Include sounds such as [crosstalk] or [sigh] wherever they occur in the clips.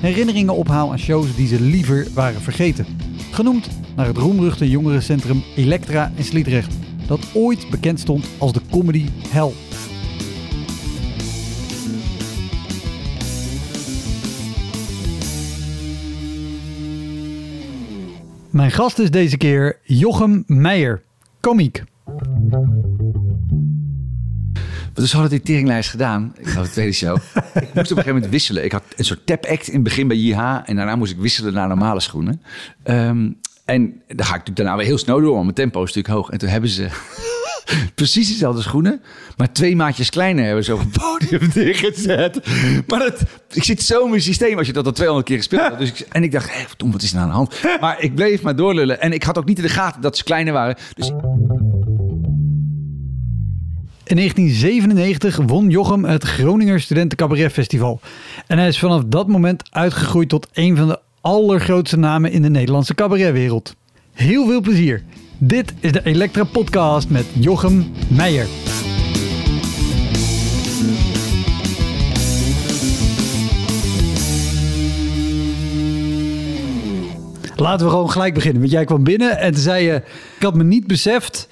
herinneringen ophaal aan shows die ze liever waren vergeten. Genoemd naar het roemruchte jongerencentrum Elektra in Sliedrecht, dat ooit bekend stond als de comedy hell. Mijn gast is deze keer Jochem Meijer, komiek. Dus hadden die teringlijst gedaan. Ik had de tweede show. [laughs] ik moest op een gegeven moment wisselen. Ik had een soort tap act in het begin bij JH. En daarna moest ik wisselen naar normale schoenen. Um, en dan ga ik natuurlijk daarna weer heel snel door. Want mijn tempo is natuurlijk hoog. En toen hebben ze [laughs] precies dezelfde schoenen. Maar twee maatjes kleiner hebben ze op het podium [laughs] neergezet. Maar het, ik zit zo in mijn systeem als je dat al 200 keer gespeeld hebt. Dus ik, en ik dacht, hé, hey, wat is er nou aan de hand? Maar ik bleef maar doorlullen. En ik had ook niet in de gaten dat ze kleiner waren. Dus... In 1997 won Jochem het Groninger Studenten Cabaret Festival. En hij is vanaf dat moment uitgegroeid tot een van de allergrootste namen in de Nederlandse cabaretwereld. Heel veel plezier. Dit is de Elektra Podcast met Jochem Meijer. Laten we gewoon gelijk beginnen. Want jij kwam binnen en toen zei je... Ik had me niet beseft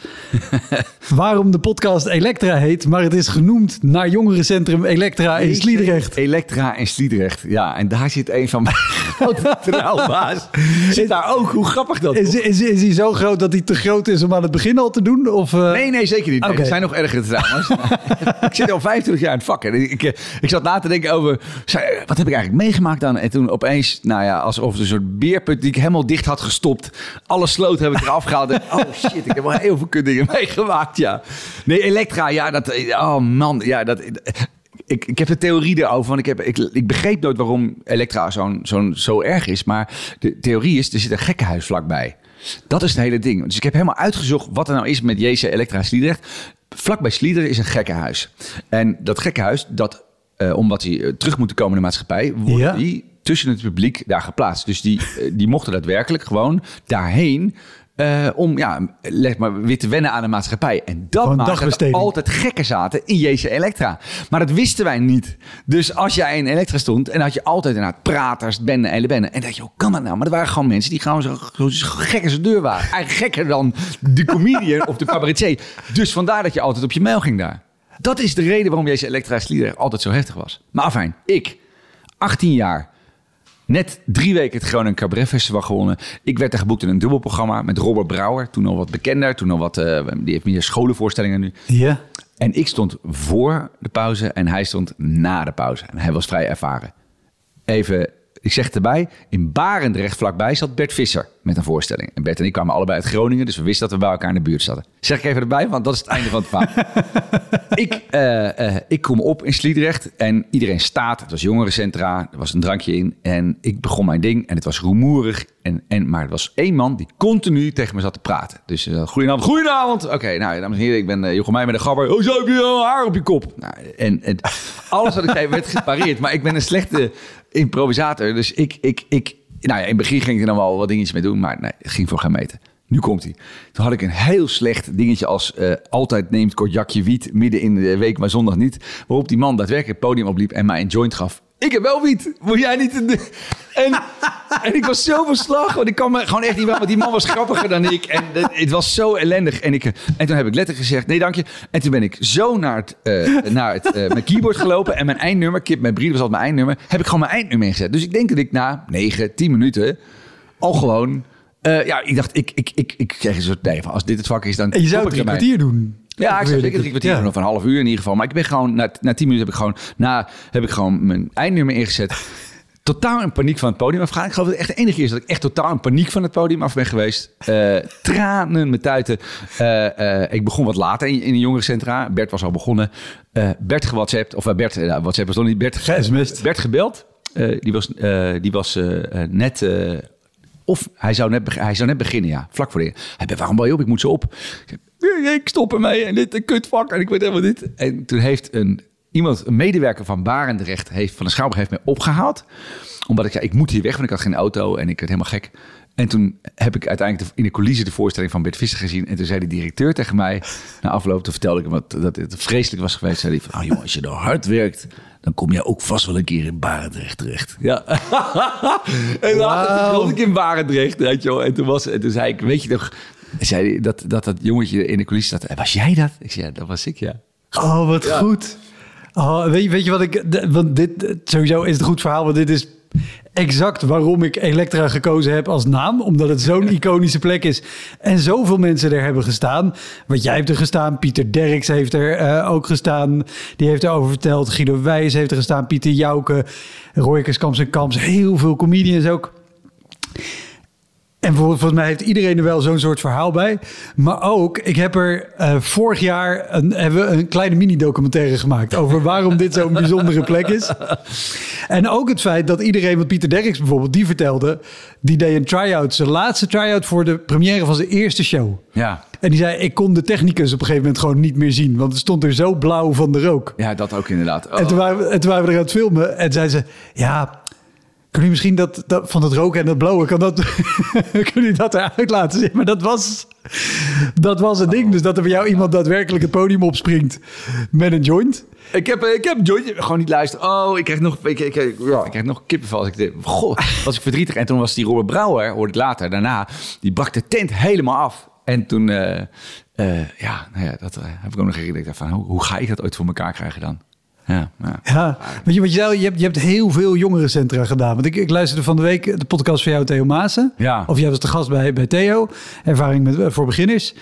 [laughs] waarom de podcast Elektra heet. Maar het is genoemd naar jongerencentrum Elektra in Sliedrecht. Elektra in Sliedrecht, ja. En daar zit een van mijn [laughs] grote trouwbaas. Zit daar ook. Hoe grappig dat is. Is, is, hij zo groot dat hij te groot is om aan het begin al te doen? Of, uh... Nee, nee, zeker niet. Okay. Er zijn nog ergere trouwens. [laughs] ik zit al 25 jaar in het vak. En ik, ik, ik zat na te denken over... Wat heb ik eigenlijk meegemaakt dan? En toen opeens, nou ja, alsof een soort beerput die ik helemaal dicht had gestopt. Alle sloten heb ik eraf gehaald. Oh shit, ik heb wel heel veel dingen [laughs] meegemaakt, ja. Nee, Elektra, ja, dat... Oh man, ja, dat... Ik, ik heb de theorie erover, want ik, heb, ik, ik begreep nooit waarom Elektra zo'n zo'n zo erg is. Maar de theorie is, er zit een gekkenhuis vlakbij. Dat is het hele ding. Dus ik heb helemaal uitgezocht wat er nou is met JC Elektra Sliedrecht. Vlakbij Sliedrecht is een gekkenhuis. En dat gekkenhuis, dat, uh, omdat hij terug moet komen in de maatschappij, wordt ja. die tussen het publiek daar geplaatst. Dus die, uh, die mochten daadwerkelijk gewoon daarheen uh, om ja, leg maar weer te wennen aan de maatschappij. En dat maakt dat altijd gekken zaten in JC Elektra. Maar dat wisten wij niet. Dus als jij in Elektra stond en had je altijd inderdaad praters, benden, hele benden. En dacht je, hoe kan dat nou? Maar er waren gewoon mensen die gewoon zo, zo, gek als de deur waren. Eigenlijk gekker dan de comedian of de cabaretier. Dus vandaar dat je altijd op je mail ging daar. Dat is de reden waarom JC Elektra Slieder altijd zo heftig was. Maar afijn, ik, 18 jaar Net drie weken het Groningen Cabaret Festival gewonnen. Ik werd er geboekt in een dubbelprogramma met Robert Brouwer. Toen al wat bekender. Toen al wat, uh, die heeft meer scholenvoorstellingen nu. Ja. En ik stond voor de pauze en hij stond na de pauze. En hij was vrij ervaren. Even ik zeg erbij, in Barendrecht vlakbij zat Bert Visser met een voorstelling. En Bert en ik kwamen allebei uit Groningen, dus we wisten dat we bij elkaar in de buurt zaten. Zeg ik even erbij, want dat is het einde van het verhaal. [laughs] ik, uh, uh, ik kom op in Sliedrecht en iedereen staat. Het was jongerencentra, er was een drankje in. En ik begon mijn ding en het was rumoerig. En, en, maar er was één man die continu tegen me zat te praten. Dus uh, goedenavond, goedenavond. Oké, nou, dames en heren, ik ben uh, met een gabber. Oh, zo heb je haar op je kop. Nou, en, en alles wat ik zei werd gepareerd. Maar ik ben een slechte improvisator. Dus ik, ik, ik, nou ja, in het begin ging ik er dan wel wat dingetjes mee doen, maar nee, het ging voor geen meter. Nu komt hij. Toen had ik een heel slecht dingetje als uh, altijd neemt kortjakje wiet midden in de week, maar zondag niet. Waarop die man daadwerkelijk het podium opliep en mij een joint gaf. Ik heb wel wiet. Moet jij niet... En, en ik was zo verslag. Want ik kan me gewoon echt niet wel. Want die man was grappiger dan ik. En het was zo ellendig. En, ik, en toen heb ik letterlijk gezegd: nee, dank je. En toen ben ik zo naar, het, uh, naar het, uh, mijn keyboard gelopen. En mijn eindnummer, Kip met Brie was al mijn eindnummer. Heb ik gewoon mijn eindnummer ingezet. Dus ik denk dat ik na 9, 10 minuten al gewoon Eh, ja, ik dacht, ik, ik, ik, ik kreeg een soort nee, van als dit het vak is, dan En je zou het drie kwartier doen. Ja, ik zou zeker drie kwartier Ja. of een half uur in ieder geval. Maar ik ben gewoon, na, na tien minuten heb ik gewoon, na, heb ik gewoon mijn eindnummer ingezet. [laughs] Totaal in paniek van het podium afgaan. Ik geloof dat het echt de enige keer is dat ik echt totaal in paniek van het podium af ben geweest. Eh, tranen met tuiten. Eh, eh, ik begon wat later in, in de jongerencentra. Bert was al begonnen. Eh, Bert gewhatsappt, of Bert, eh, WhatsApp was nog niet, Bert. Bert gebeld. Eh, die was, eh, die was eh, eh, net... of hij zou, net, hij zou net beginnen, ja. Vlak voor de... Hij zei, waarom bel je op? Ik moet zo op. Ik zei, "Nee, Ik stop ermee en dit een kutvak en ik weet helemaal dit. En toen heeft een, iemand, een medewerker van Barendrecht... Heeft, van de Schouwburg heeft mij opgehaald. Omdat ik zei, ik moet hier weg, want ik had geen auto en ik werd helemaal gek. En toen heb ik uiteindelijk de- in de coulissen de voorstelling van Bert Visser gezien. En toen zei de directeur tegen mij, na afloop, toen vertelde ik hem wat, dat het vreselijk was geweest. Zei hij van, oh jongen, als je nou hard werkt, dan kom je ook vast wel een keer in Barendrecht terecht. Ja. [laughs] en Wauw. toen was ik in Barendrecht, weet je wel. En toen, was, en toen zei ik, weet je nog, zei hij dat, dat dat jongetje in de coulissen zat. Was jij dat? Ik zei, ja, dat was ik, ja. Oh, wat goed. Oh, weet, je, weet je wat ik... want dit, sowieso is het een goed verhaal, want dit is exact waarom ik Elektra gekozen heb als naam. Omdat het zo'n [laughs] iconische plek is. En zoveel mensen er hebben gestaan. Want jij hebt er gestaan. Pieter Derks heeft er eh, ook gestaan. Die heeft erover verteld. Guido Wijs heeft er gestaan. Pieter Jouke. Roykers Kamps en Kamps. Heel veel comedians ook. En vol- volgens mij heeft iedereen er wel zo'n soort verhaal bij. Maar ook, ik heb er eh, vorig jaar een, hebben we een kleine mini-documentaire gemaakt over waarom dit zo'n [laughs] bijzondere plek is. En ook het feit dat iedereen, wat Pieter Derks bijvoorbeeld, die vertelde, die deed een try-out, zijn laatste try-out voor de première van zijn eerste show. Ja, En die zei, ik kon de technicus op een gegeven moment gewoon niet meer zien, want het stond er zo blauw van de rook. ja dat ook inderdaad. Oh. En, toen waren we, en toen waren we er aan het filmen en zei ze, ja, kun je misschien dat, dat van het roken en het blauwe, kan dat, [laughs] kun je dat eruit laten zien? Maar dat was, dat was het ding. Dus dat er bij jou iemand daadwerkelijk het podium opspringt met een joint. Ik heb, ik heb Joyce gewoon niet luisteren. Oh, ik krijg nog, ik, ik, ik- ja, ik krijg nog kippenvel. Als ik dit, goh, was ik verdrietig. En toen was die Robert Brouwer, hoorde ik later, daarna, die brak de tent helemaal af. En toen, eh, eh, ja, nou ja, dat eh, heb ik ook nog herinnerd. Dacht van, hoe, hoe ga ik dat ooit voor elkaar krijgen dan? Ja, ja. Ja, weet je wat je zei? Je hebt, je hebt heel veel jongerencentra gedaan. Want ik, ik luisterde van de week de podcast van jou, Theo Maassen. Ja. Of jij was de gast bij, bij Theo. Ervaring met, eh, voor beginners.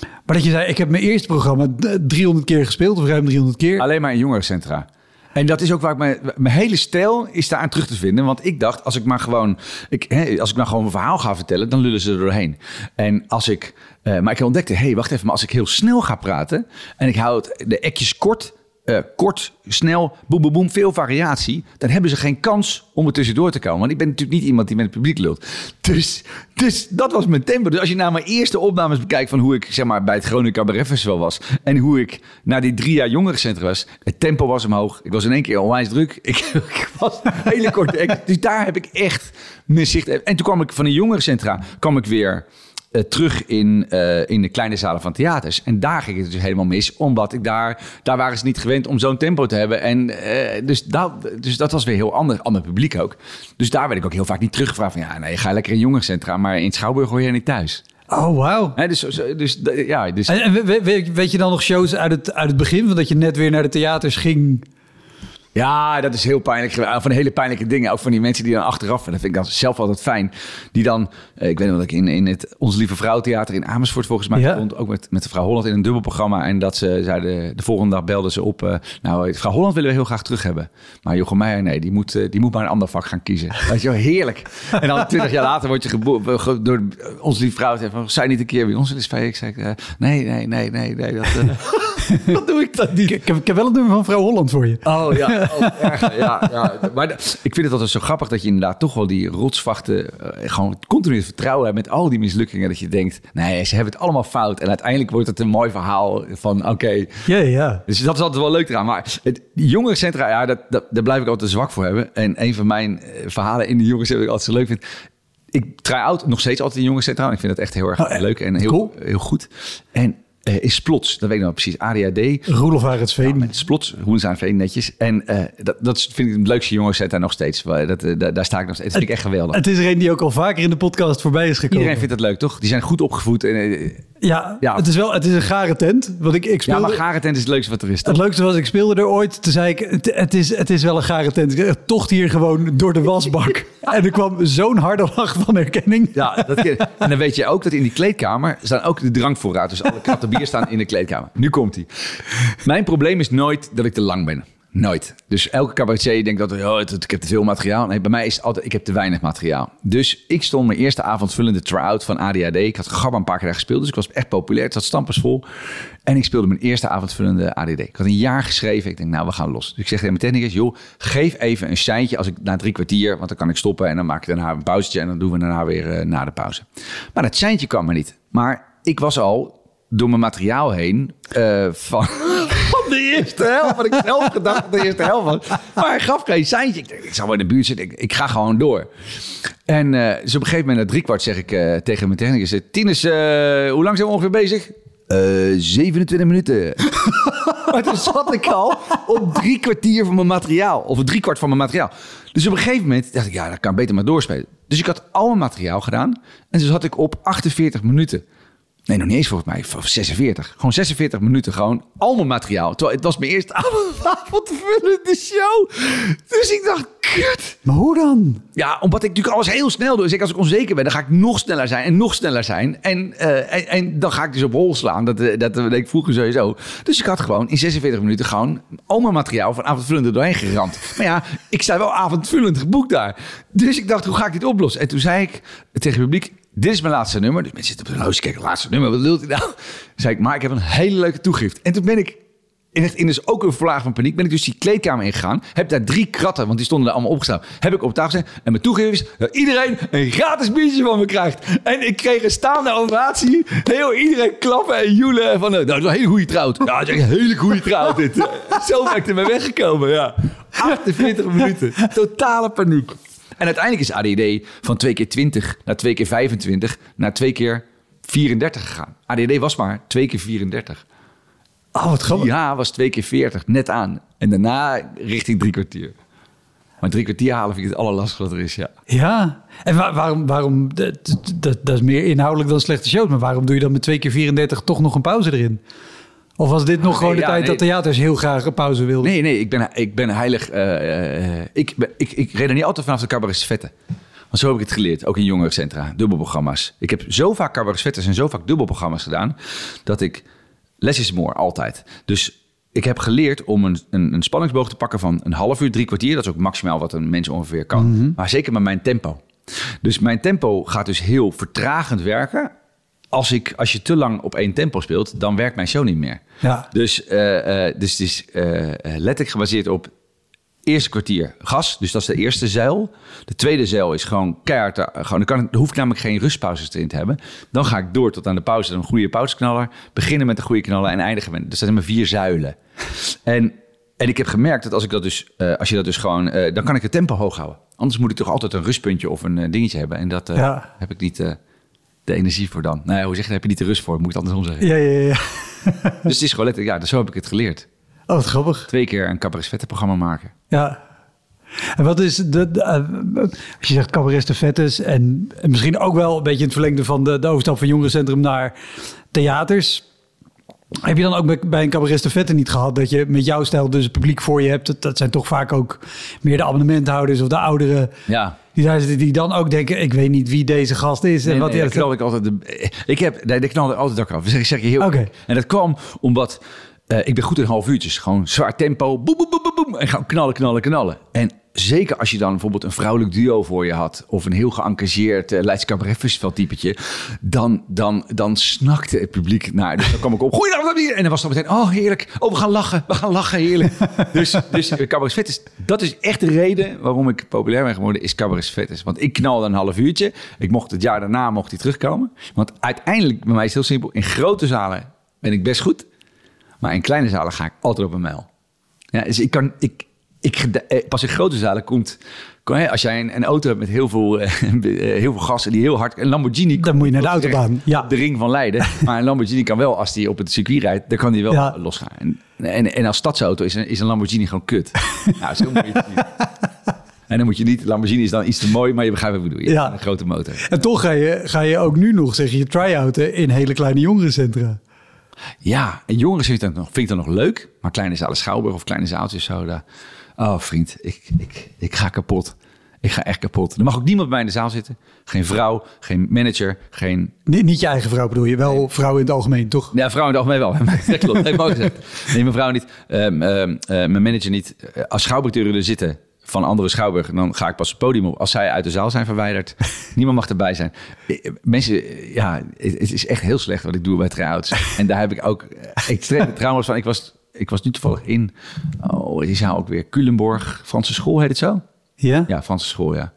Maar dat je zei, ik heb mijn eerste programma eh, 300 keer gespeeld. Of ruim 300 keer. Alleen maar in jongerencentra. En dat is ook waar ik mijn, mijn hele stijl is daar aan terug te vinden. Want ik dacht, als ik maar gewoon, ik, hè, als ik nou gewoon een verhaal ga vertellen, dan lullen ze er doorheen. En als ik, eh, maar ik ontdekte, hé, hey, wacht even, maar als ik heel snel ga praten en ik hou het, de ekjes kort, eh, kort, snel, boem, boem, boem, veel variatie, dan hebben ze geen kans om er tussendoor te komen. Want ik ben natuurlijk niet iemand die met het publiek lult. Dus, dus dat was mijn tempo. Dus als je naar mijn eerste opnames bekijkt van hoe ik zeg maar, bij het Groningen Cabaret Festival was en hoe ik na die drie jaar jongerencentrum was, het tempo was omhoog. Ik was in één keer onwijs druk. [laughs] Ik, was een hele korte. Dus daar heb ik echt mijn zicht. En toen kwam ik van de jongerencentra, kwam ik weer eh, terug in, eh, in de kleine zalen van theaters. En daar ging het dus helemaal mis, omdat ik daar, daar waren ze niet gewend om zo'n tempo te hebben. En eh, dus, dat, dus dat was weer heel ander, ander publiek ook. Dus daar werd ik ook heel vaak niet teruggevraagd van, ja, nee, ga lekker in jongerencentra, maar in Schouwburg hoor je niet thuis. Oh, wauw. Dus, dus ja, dus En, en we- we- weet je dan nog shows uit het, uit het begin? Van dat je net weer naar de theaters ging? Ja, dat is heel pijnlijk. Van hele pijnlijke dingen. Ook van die mensen die dan achteraf, en dat vind ik dan zelf altijd fijn. Die dan, eh, ik weet nog dat ik in, in het Ons Lieve Vrouw Theater in Amersfoort volgens mij Ja. stond. Ook met, met de Vrouw Holland in een dubbelprogramma. En dat ze zeiden, de volgende dag belden ze op. eh, nou, Vrouw Holland willen we heel graag terug hebben. Maar Jochem Meijer, nee, die moet, eh, die moet maar een ander vak gaan kiezen. [laughs] Weet je wel, heerlijk. En dan twintig jaar later word je ge- door Ons Lieve Vrouw. Zeggen van, zij niet een keer bij ons in de sfeer? Ik eh, nee, nee, nee, nee, nee. Dat, eh, [laughs] [laughs] dat doe ik dat niet. Ik, ik heb, ik heb wel het nummer van Vrouw Holland voor je. Oh ja, [laughs] ja, ja. Maar ik vind het altijd zo grappig dat je inderdaad toch wel die rotsvachten... eh, gewoon continu het vertrouwen hebt met al die mislukkingen. Dat je denkt, nee, ze hebben het allemaal fout. En uiteindelijk wordt het een mooi verhaal van, oké... Ja, ja. Dus dat is altijd wel leuk eraan. Maar het, die jongerencentra, ja, dat, dat, daar blijf ik altijd zwak voor hebben. En een van mijn eh, verhalen in de jongerencentra dat ik altijd zo leuk vind... Ik try-out nog steeds altijd in jongerencentra. En ik vind dat echt heel erg Oh, leuk en heel, Cool. heel goed. En eh, is Plots, dat weet ik nog precies, ADHD... Roelof Aretsveen. Met Splots, Hoensaan netjes. En eh, dat, dat vind ik het leukste jongerencentra nog steeds. Dat, eh, daar, daar sta ik nog steeds. Dat vind ik echt geweldig. Het is er een die ook al vaker in de podcast voorbij is gekomen. Iedereen vindt dat leuk, toch? Die zijn goed opgevoed. En, Ja, Ja. Het, is wel, het is een gare tent. Want ik, ik Ja, speelde... maar gare tent is het leukste wat er is. toch? Het leukste was, ik speelde er ooit. Toen zei ik, het, het, is, het is wel een gare tent. Het tocht hier gewoon door de wasbak. [laughs] en er kwam zo'n harde lach van herkenning. Ja, dat en dan weet je ook dat in die kleedkamer staan ook de drankvoorraad. Dus alle kratten bier staan in de kleedkamer. Nu komt hij. Mijn probleem is nooit dat ik te lang ben. Nooit. Dus elke cabaretier denkt dat oh, ik heb te veel materiaal. Nee, bij mij is het altijd, ik heb te weinig materiaal. Dus ik stond mijn eerste avondvullende try-out van ADHD. Ik had Gabba een paar keer daar gespeeld, dus ik was echt populair. Het zat stampensvol. En ik speelde mijn eerste avondvullende ADD. Ik had een jaar geschreven. Ik denk, nou, we gaan los. Dus ik zeg tegen mijn technicus, joh, geef even een seintje als ik na drie kwartier, want dan kan ik stoppen en dan maak ik daarna een pauzetje en dan doen we daarna weer eh, na de pauze. Maar dat seintje kwam maar niet. Maar ik was al door mijn materiaal heen eh, van, [laughs] van de eerste helft. Wat ik zelf gedacht de eerste helft was. Maar hij gaf geen seintje. Ik denk, ik zal wel in de buurt zitten. Ik, ik ga gewoon door. En eh, dus op een gegeven moment, na driekwart, zeg ik eh, tegen mijn technicus... Tinus, eh, hoe lang zijn we ongeveer bezig? Eh 27 minuten. [laughs] maar toen zat ik al op drie kwartier van mijn materiaal. Of drie kwart van mijn materiaal. Dus op een gegeven moment dacht ik, ja, dat kan beter maar doorspelen. Dus ik had al mijn materiaal gedaan. En dus zat ik op 48 minuten. Nee, nog niet eens volgens mij. Of 46. Gewoon 46 minuten. Gewoon al mijn materiaal. Terwijl het was mijn eerste [laughs] avondvullende show. Dus ik dacht, kut. Maar hoe dan? Ja, omdat ik natuurlijk alles heel snel doe. Dus ik, als ik onzeker ben, dan ga ik nog sneller zijn en nog sneller zijn. En, eh, en, en dan ga ik dus op hol slaan. Dat, eh, dat deed ik vroeger sowieso. Dus ik had gewoon in 46 minuten gewoon al mijn materiaal van avondvullend er doorheen geramd. Maar ja, ik sta wel avondvullend geboekt daar. Dus ik dacht, hoe ga ik dit oplossen? En toen zei ik tegen het publiek, dit is mijn laatste nummer. Dus mensen zitten op de horloge, kijken, laatste nummer, wat bedoelt hij nou? Zei ik, maar ik heb een hele leuke toegift. En toen ben ik in, echt, in dus ook een vlaag van paniek ben ik dus die kleedkamer ingegaan. Heb daar drie kratten, want die stonden er allemaal opgestaan. Heb ik op tafel gezet. En mijn toegeven is dat iedereen een gratis biertje van me krijgt. En ik kreeg een staande ovatie. Heel iedereen klappen en joelen. Van, nou, dat is een hele goede trouw. Ja, dat is een hele goede trouw dit. Zo ben ik er weggekomen, ja. 48 minuten. Totale paniek. En uiteindelijk is ADD van twee keer 20 naar twee keer 25 naar twee keer 34 gegaan. ADD was maar twee keer 34. Oh, wat grappig. Ja, was twee keer 40, net aan. En daarna richting drie kwartier. Maar drie kwartier halen vind ik het allerlastigste wat er is, ja. Ja, en wa- waarom, waarom dat, dat, dat is meer inhoudelijk dan slechte shows, maar waarom doe je dan met twee keer 34 toch nog een pauze erin? Of was dit nog gewoon de ja, tijd nee. dat theaters heel graag een pauze wilden? Nee, nee, ik ben, ik ben heilig. eh, ik, ben, ik, ik reed er niet altijd vanaf de cabaret vetten. Want zo heb ik het geleerd, ook in jongerencentra, dubbelprogramma's. Ik heb zo vaak cabaret en zo vaak dubbelprogramma's gedaan, dat ik less is more, altijd. Dus ik heb geleerd om een, een, een spanningsboog te pakken van een half uur, drie kwartier. Dat is ook maximaal wat een mens ongeveer kan. Maar zeker met mijn tempo. Dus mijn tempo gaat dus heel vertragend werken. Als, ik, als je te lang op één tempo speelt, dan werkt mijn show niet meer. Ja. Dus, eh, eh, dus het is eh, letterlijk gebaseerd op eerste kwartier gas. Dus dat is de eerste zeil. De tweede zeil is gewoon keihard. Gewoon, dan, kan, dan hoef ik namelijk geen rustpauzes erin te hebben. Dan ga ik door tot aan de pauze. Dan een goede pauzeknaller. Beginnen met een goede knaller en eindigen met... Dus dat zijn maar vier zuilen. En, en ik heb gemerkt dat als ik dat dus... als je dat dus gewoon... dan kan ik het tempo hoog houden. Anders moet ik toch altijd een rustpuntje of een dingetje hebben. En dat Ja. heb ik niet... eh, de energie voor dan. Nou ja, hoe zeg je, heb je niet de rust voor, moet ik het andersom zeggen. Ja, ja, ja. [laughs] Dus het is gewoon letterlijk, ja, dus zo heb ik het geleerd. Oh, wat grappig. Twee keer een cabaret programma maken. Ja. En wat is de, de, eh, als je zegt cabaret de vettes en, en misschien ook wel een beetje in het verlengde van de, de overstap van jongerencentrum naar theaters. Heb je dan ook bij- een cabaret de vette niet gehad dat je met jouw stijl dus het publiek voor je hebt? Dat, dat zijn toch vaak ook meer de abonnementhouders of de ouderen Ja. die die dan ook denken, ik weet niet wie deze gast is. En Nee, wat nee, daar knalde ik altijd de, ik heb, nee, daar knalde ik altijd dak af. Ik zeg je heel. Oké. En dat kwam omdat eh, ik ben goed in half uurtjes. Gewoon zwaar tempo. Boem, boem, boem, boem, boem. En gaan knallen, knallen, knallen. En zeker als je dan bijvoorbeeld een vrouwelijk duo voor je had. Of een heel geëngageerd uh, Leids Cabaret Festival typetje. Dan, dan, dan snakte het publiek naar. Dus dan kwam ik op. Goeiedag. En dan was het meteen. Oh heerlijk. Oh we gaan lachen. We gaan lachen. Heerlijk. [laughs] dus, dus eh, Cabaret. Dat is echt de reden waarom ik populair ben geworden. Is Cabaret Vet is. Want ik knalde een half uurtje. Ik mocht het jaar daarna mocht hij terugkomen. Want uiteindelijk bij mij is het heel simpel. In grote zalen ben ik best goed. Maar in kleine zalen ga ik altijd op een mijl. Ja, dus ik kan, ik, ik, eh, pas in grote zalen komt, als jij een, een auto hebt met heel veel, [laughs] eh, heel veel gas en die heel hard, een Lamborghini. Dan moet je naar de autobaan, ja. op De ring van Leiden. [laughs] Maar een Lamborghini kan wel, als die op het circuit rijdt, dan kan die wel Ja. losgaan. En, en, en als stadsauto is een, is een Lamborghini gewoon kut. [laughs] nou, zo moet je het zien. En dan moet je niet, Lamborghini is dan iets te mooi, maar je begrijpt wat ik bedoel. Je Ja. een grote motor. En toch ga je, ga je ook nu nog, zeg je, try-outen in hele kleine jongerencentra. Ja, en jongeren vind ik, dat nog, vind ik dat nog leuk. Maar kleine zalen Schouwburg of kleine zaaltjes zo. Daar, oh vriend, ik, ik, ik ga kapot. Ik ga echt kapot. Er mag ook niemand bij mij in de zaal zitten. Geen vrouw, geen manager, geen... Niet, niet je eigen vrouw bedoel je, wel vrouwen in het algemeen, toch? Ja, vrouw in het algemeen wel. [laughs] Dat klopt, heb. [laughs] Nee, mijn vrouw niet. Ehm, ehm, eh, mijn manager niet. Eh, Als schouwburgdeuren er zitten van andere schouwburgen... dan ga ik pas het podium op als zij uit de zaal zijn verwijderd. [laughs] Niemand mag erbij zijn. Eh, Mensen, ja, het is echt heel slecht wat ik doe bij try-outs. En daar heb ik ook extreme trauma's van. Ik was, ik was nu toevallig in... Oh, die zaal ook weer. Culemborg, Franse school heet het zo? Ja? Ja, Franse school, ja.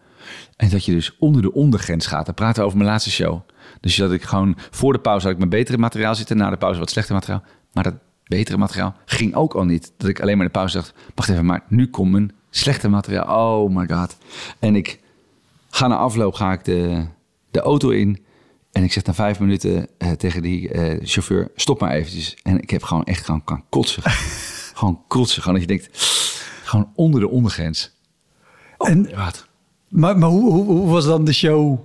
En dat je dus onder de ondergrens gaat. Dan praten we over mijn laatste show. Dus dat ik gewoon voor de pauze had ik met betere materiaal zitten. Na de pauze wat slechter materiaal. Maar dat betere materiaal ging ook al niet. Dat ik alleen maar de pauze dacht, wacht even, maar nu komt mijn slechte materiaal. Oh my god. En ik ga na afloop ga ik de, de auto in. En ik zeg na vijf minuten eh, tegen die eh, chauffeur, stop maar eventjes. En ik heb gewoon echt gewoon kan kotsen. [laughs] gewoon kotsen. Gewoon dat je denkt, gewoon onder de ondergrens. En, Wat? maar maar hoe, hoe, hoe was dan de show?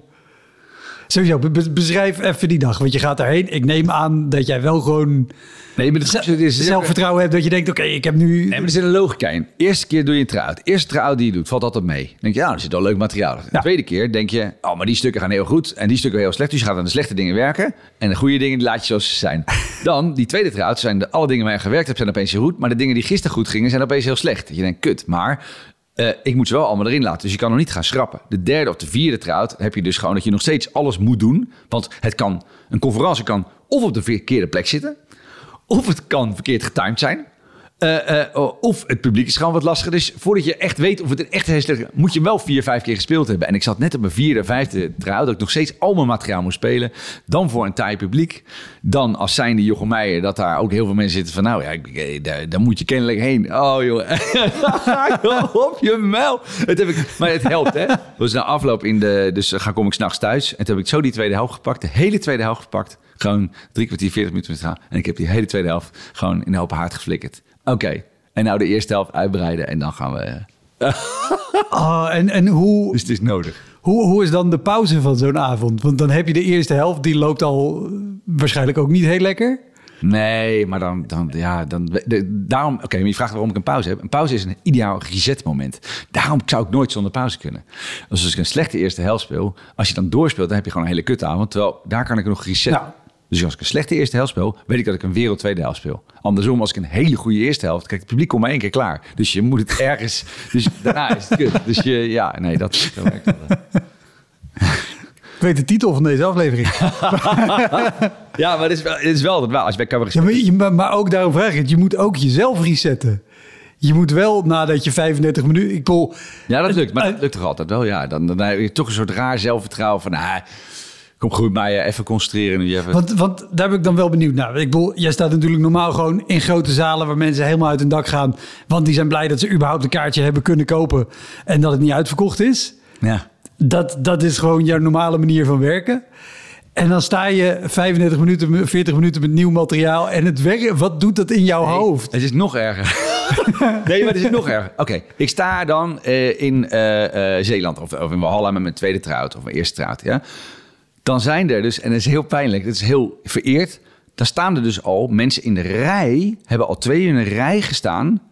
Sowieso, be- be- beschrijf even die dag. Want je gaat daarheen. Ik neem aan dat jij wel gewoon Nee, maar dat is zelfvertrouwen hebt. Dat je denkt, oké, ik heb nu... Nee, maar er zit een logica in. Eerste keer doe je een try-out. Eerste try-out die je doet, valt altijd mee. Dan denk je, ja, er zit al leuk materiaal. De Ja. tweede keer denk je, oh, maar die stukken gaan heel goed. En die stukken heel slecht. Dus je gaat aan de slechte dingen werken. En de goede dingen laat je zoals ze zijn. [laughs] Dan, die tweede try-out, zijn de, alle dingen waar je gewerkt hebt, zijn opeens heel goed. Maar de dingen die gisteren goed gingen, zijn opeens heel slecht. Dat je denkt, kut, maar... eh, ik moet ze wel allemaal erin laten. Dus je kan nog niet gaan schrappen. De derde of de vierde try-out heb je dus gewoon dat je nog steeds alles moet doen. Want het kan, een conferentie kan of op de verkeerde plek zitten. Of het kan verkeerd getimed zijn. Eh, eh, of het publiek is gewoon wat lastiger. Dus voordat je echt weet of het een echt slecht is, moet je wel vier, vijf keer gespeeld hebben. En ik zat net op mijn vierde, vijfde trouw dat ik nog steeds al mijn materiaal moest spelen. Dan voor een taai publiek. Dan als zijnde Jochem Meijer, dat daar ook heel veel mensen zitten van, nou ja, eh, daar, moet je kennelijk heen. Oh joh, [laughs] op je muil. Maar het helpt hè. Dus na afloop in de, dus dan kom ik s'nachts thuis. En toen heb ik zo die tweede helft gepakt, de hele tweede helft gepakt. Gewoon drie kwartier, veertig minuten met gaan. En ik heb die hele tweede helft gewoon in de open haard geflikkerd. Oké, en nou de eerste helft uitbreiden en dan gaan we... [laughs] Ah, en en hoe, Dus het is nodig. hoe, hoe is dan de pauze van zo'n avond? Want dan heb je de eerste helft, die loopt al eh, waarschijnlijk ook niet heel lekker. Nee, maar dan, dan ja, dan, de- daarom, oké, maar je vraagt waarom ik een pauze heb. Een pauze is een ideaal resetmoment. Daarom zou ik nooit zonder pauze kunnen. Dus als ik een slechte eerste helft speel, als je dan doorspeelt, dan heb je gewoon een hele kutavond. Terwijl daar kan ik nog resetten. Ja. Dus als ik een slechte eerste helft speel, weet ik dat ik een wereld tweede helft speel. Andersom, als ik een hele goede eerste helft, kijk, het publiek komt maar één keer klaar. Dus je moet het [laughs] ergens, dus daarna is het kut. Dus je, ja, nee, dat zo werkt dat. Ik weet de titel van deze aflevering. [laughs] Ja, maar het is wel, het is wel dat wel. Als je bij cabaret Ja, maar, je- maar, maar ook daarom vraag ik het. Je moet ook jezelf resetten. Je moet wel nadat je 35 minuten... Ik bedoel, Ja, dat lukt. Maar Eh, dat lukt toch altijd wel? Ja, dan, dan heb je toch een soort raar zelfvertrouwen van... Ah, kom goed, maar je even concentreren. Nu even... Want, want daar ben ik dan wel benieuwd naar. Ik bedoel, jij staat natuurlijk normaal gewoon in grote zalen waar mensen helemaal uit hun dak gaan. Want die zijn blij dat ze überhaupt een kaartje hebben kunnen kopen en dat het niet uitverkocht is. Ja. Dat, dat is gewoon jouw normale manier van werken. En dan sta je 35 minuten, 40 minuten met nieuw materiaal en het werk, wat doet dat in jouw hoofd? Het is nog erger. [laughs] nee, maar het is nog erger. Oké, ik sta dan eh, in eh, eh, Zeeland of, of in Valhalla met mijn tweede trouwt of mijn eerste trouwt. Ja? Dan zijn er dus, en dat is heel pijnlijk, dat is heel vereerd. Dan staan er dus al mensen in de rij, hebben al twee uur in een rij gestaan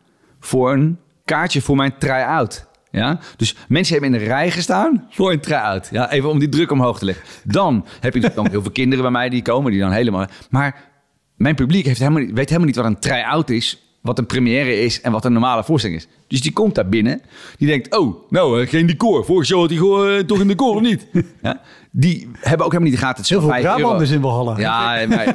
voor een kaartje voor mijn try-out. Ja? Dus mensen hebben in een rij gestaan voor een try-out. Ja? Even om die druk omhoog te leggen. Dan heb je natuurlijk heel veel kinderen bij mij die komen, die dan helemaal... Maar mijn publiek heeft helemaal, weet helemaal niet wat een try-out is, wat een première is en wat een normale voorstelling is. Dus die komt daar binnen, die denkt, oh, nou, eh, geen decor. Vorige show had hij eh, toch een decor, of niet? Ja? Die hebben ook helemaal niet de gaten. Het is Heel veel euro. Brabanders in Valhalla. Ja, maar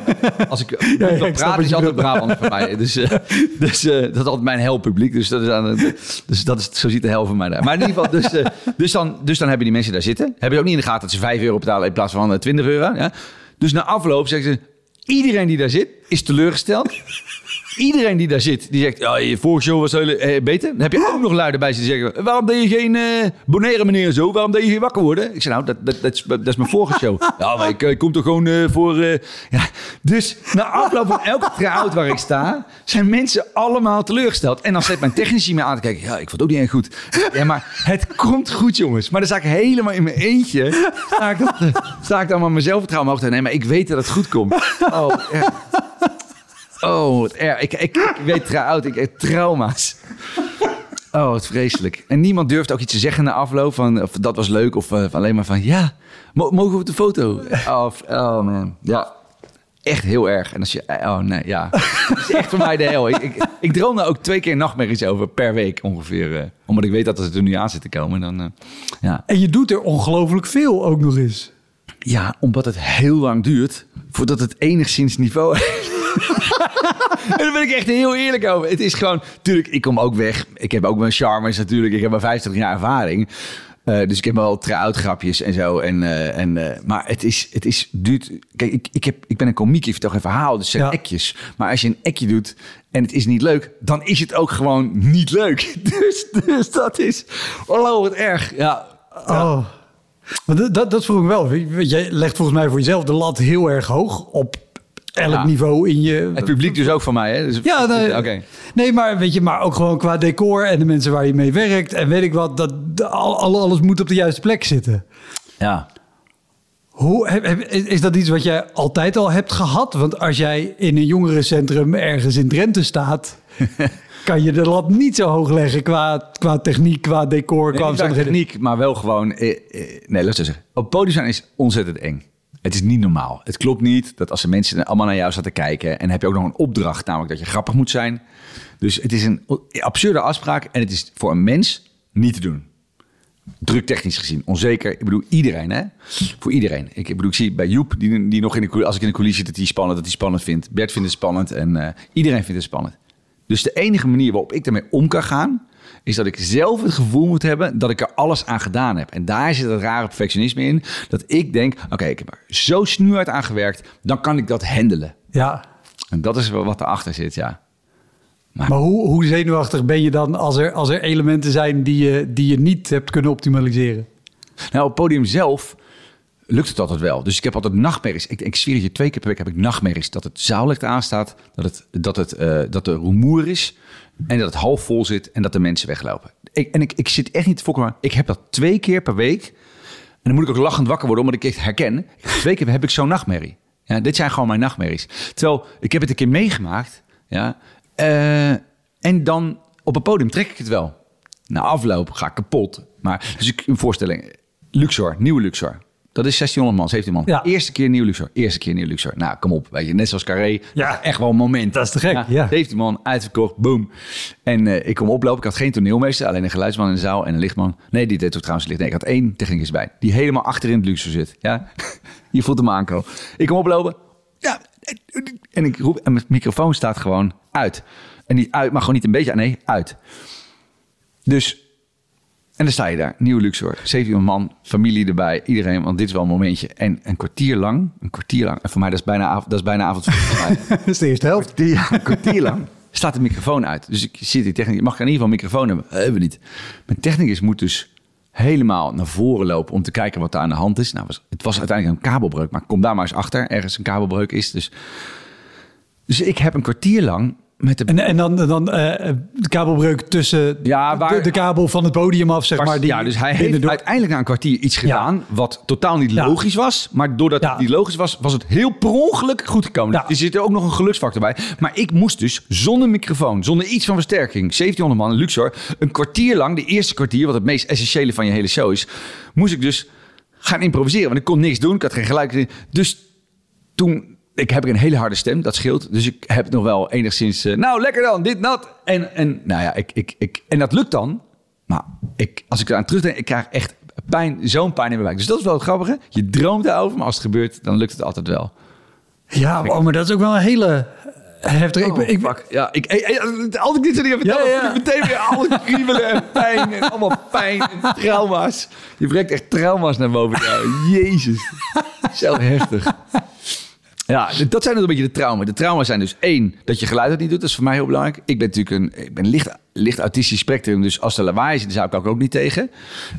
als ik, [laughs] ja, ik ik praat is altijd. Brabant voor mij. Dus, eh, [laughs] dus eh, dat is altijd mijn helpubliek. Dus, dat is aan het- dus dat is, zo ziet de hel van mij daar. Maar in ieder geval, dus, eh, dus, dan, dus dan hebben die mensen daar zitten. Hebben ze ook niet in de gaten dat ze 5 euro betalen in plaats van eh, 20 euro. Ja? Dus na afloop zeggen ze, iedereen die daar zit is teleurgesteld. Iedereen die daar zit, die zegt... Ja, je vorige show was heel, eh, beter. Dan heb je ook nog luiden bij ze die zeggen... Waarom deed je geen eh boneren meneer zo? Waarom deed je geen wakker worden? Ik zei, nou, dat, dat, dat, is, dat is mijn vorige show. [laughs] ja, maar ik, eh, kom toch gewoon eh, voor... eh, ja. Dus na afloop van elke trouw waar ik sta... zijn mensen allemaal teleurgesteld. En dan zet mijn technici me aan te kijken... Ja, ik vond het ook niet echt goed. Ja, maar het komt goed, jongens. Maar dan sta ik helemaal in mijn eentje... Sta ik, dan, sta ik dan maar omhoog te Nee, maar ik weet dat het goed komt. Oh, echt. Oh, wat erg. Ik, ik, ik weet trouw, ik heb trauma's. Oh, wat vreselijk. En niemand durft ook iets te zeggen na afloop van of dat was leuk of eh, alleen maar van ja, mo- mogen we op de foto? Oh, f- oh man, ja. Echt heel erg. En als je, oh nee, ja. Het is echt voor mij de hel. Ik, ik, ik droom daar ook twee keer nachtmerries over per week ongeveer. eh, omdat ik weet dat het er nu aan zit te komen. Dan, eh, ja. En je doet er ongelooflijk veel ook nog eens. Ja, omdat het heel lang duurt voordat het enigszins niveau heeft. [laughs] [laughs] en daar ben ik echt heel eerlijk over. Het is gewoon, natuurlijk, ik kom ook weg. Ik heb ook mijn charmes natuurlijk. Ik heb maar 25 jaar ervaring. Eh, dus ik heb wel trouw grapjes en zo. En, eh, en, eh, maar het is, het is duurt. Kijk, ik, ik, heb, ik ben een komiek, je vertel een verhaal. Dus zijn Ja. ekjes. Maar als je een ekje doet en het is niet leuk, dan is het ook gewoon niet leuk. [laughs] Dus, dus dat is. Oh, wat erg. Ja. Oh. Maar dat, dat, dat vroeg ik wel. Jij legt volgens mij voor jezelf de lat heel erg hoog op elk Ja. niveau in je. Het publiek dus ook van mij, hè? Dus, Ja, nee, oké. nee, maar weet je, maar ook gewoon qua decor en de mensen waar je mee werkt en weet ik wat, dat al, al- alles moet op de juiste plek zitten. Ja. Hoe, heb- heb- is dat iets wat jij altijd al hebt gehad? Want als jij in een jongerencentrum ergens in Drenthe staat, [laughs] kan je de lat niet zo hoog leggen qua, qua techniek, qua decor, qua Nee, techniek, maar wel gewoon... Eh, eh, nee, laat ik zeggen. Op het podium staan is ontzettend eng. Het is niet normaal. Het klopt niet dat als de mensen allemaal naar jou zaten kijken... en heb je ook nog een opdracht, namelijk dat je grappig moet zijn. Dus het is een absurde afspraak en het is voor een mens niet te doen. Druk technisch gezien, onzeker. Ik bedoel, iedereen, hè? Voor iedereen. Ik, bedoel, ik zie bij Joep, die, die nog in de als ik in de coulissen zit, dat hij spannend, dat hij spannend vindt. Bert vindt het spannend en eh, iedereen vindt het spannend. Dus de enige manier waarop ik daarmee om kan gaan, is dat ik zelf het gevoel moet hebben dat ik er alles aan gedaan heb. En daar zit het rare perfectionisme in, dat ik denk, oké, ik heb er zo snoeihard aan gewerkt, dan kan ik dat handelen. Ja, En dat is wel wat erachter zit, ja. maar hoe, hoe zenuwachtig ben je dan als er, als er elementen zijn die je, die je niet hebt kunnen optimaliseren? Nou, op het podium zelf lukt het altijd wel. Dus ik heb altijd nachtmerries. Ik, ik zweer het je, twee keer per week heb ik nachtmerries. Dat het zaallicht aanstaat, dat, het, dat, het, eh, dat er rumoer is en dat het half vol zit en dat de mensen weglopen. Ik, en ik, ik zit echt niet te fokken, ik heb dat twee keer per week. En dan moet ik ook lachend wakker worden, omdat ik het herken. Twee keer heb ik zo'n nachtmerrie. Ja, dit zijn gewoon mijn nachtmerries. Terwijl, ik heb het een keer meegemaakt. Ja, eh, en dan op het podium trek ik het wel. Na afloop ga ik kapot. Maar, dus ik, een voorstelling. Luxor, nieuwe Luxor. Dat is 1600 man, 17 man. Ja. Eerste keer nieuw Luxor. Eerste keer nieuw Luxor. Nou, kom op. Weet je, net zoals Carré. Ja. Echt wel een moment. Dat is te gek, ja. 17 man, uitverkocht, boom. En eh, ik kom oplopen. Ik had geen toneelmeester, alleen een geluidsman in de zaal en een lichtman. Nee, die deed ook trouwens licht. Nee, ik had één technicus bij. Die helemaal achterin het Luxor zit. Ja, [laughs] je voelt hem aankomen. Ik kom oplopen. Ja, en ik roep, en mijn microfoon staat gewoon uit. En niet uit, maar gewoon niet een beetje, nee, uit. Dus, en dan sta je daar, nieuw Luxor, 17 man, familie erbij, iedereen, want dit is wel een momentje. En een kwartier lang, een kwartier lang, en voor mij dat is bijna, av- dat is bijna avond voor mij. [laughs] Dat is de eerste helft. Ja, een kwartier lang staat de microfoon uit. Dus ik zit die technicus, mag ik in ieder geval een microfoon hebben? Hebben we niet. Mijn technicus moet dus helemaal naar voren lopen om te kijken wat er aan de hand is. Nou, was, het was uiteindelijk een kabelbreuk, maar kom daar maar eens achter. Ergens een kabelbreuk is. Dus, dus ik heb een kwartier lang met de En, en dan, dan eh, de kabelbreuk tussen Ja, waar- de, de kabel van het podium af, zeg maar. Die ja, dus hij heeft uiteindelijk na een kwartier iets gedaan wat totaal niet Ja. logisch was. Maar doordat het niet logisch was, was het heel per ongeluk goed gekomen. Er zit er ook nog een geluksfactor bij. Maar ik moest dus zonder microfoon, zonder iets van versterking, 1700 man in Luxor, een kwartier lang, de eerste kwartier, wat het meest essentiële van je hele show is, moest ik dus gaan improviseren. Want ik kon niks doen, ik had geen gelijk. Dus toen ik heb ik een hele harde stem, dat scheelt. Dus ik heb nog wel enigszins, eh, nou lekker dan, dit, dat. En, en nou ja, ik, ik, ik, en dat lukt dan. Maar ik, als ik eraan terugdenk, ik krijg echt pijn, zo'n pijn in mijn buik. Dus dat is wel het grappige. Je droomt erover, maar als het gebeurt, dan lukt het altijd wel. Ja, oh, maar dat is ook wel een hele heftige... ik, ben- ik, Fuck. Ja, ik, eh, als ik dit zo niet vertel, Ja, ja. ik meteen weer alles kriebelen en pijn en allemaal pijn en trauma's. Je brengt echt trauma's naar boven. jou. [laughs] Jezus. Zo heftig. Ja, dat zijn dus een beetje de trauma's. De trauma's zijn dus één, dat je geluid het niet doet. Dat is voor mij heel belangrijk. Ik ben natuurlijk een, ik ben licht, licht autistisch spectrum. Dus als er lawaai is, dan zou ik ook, niet tegen.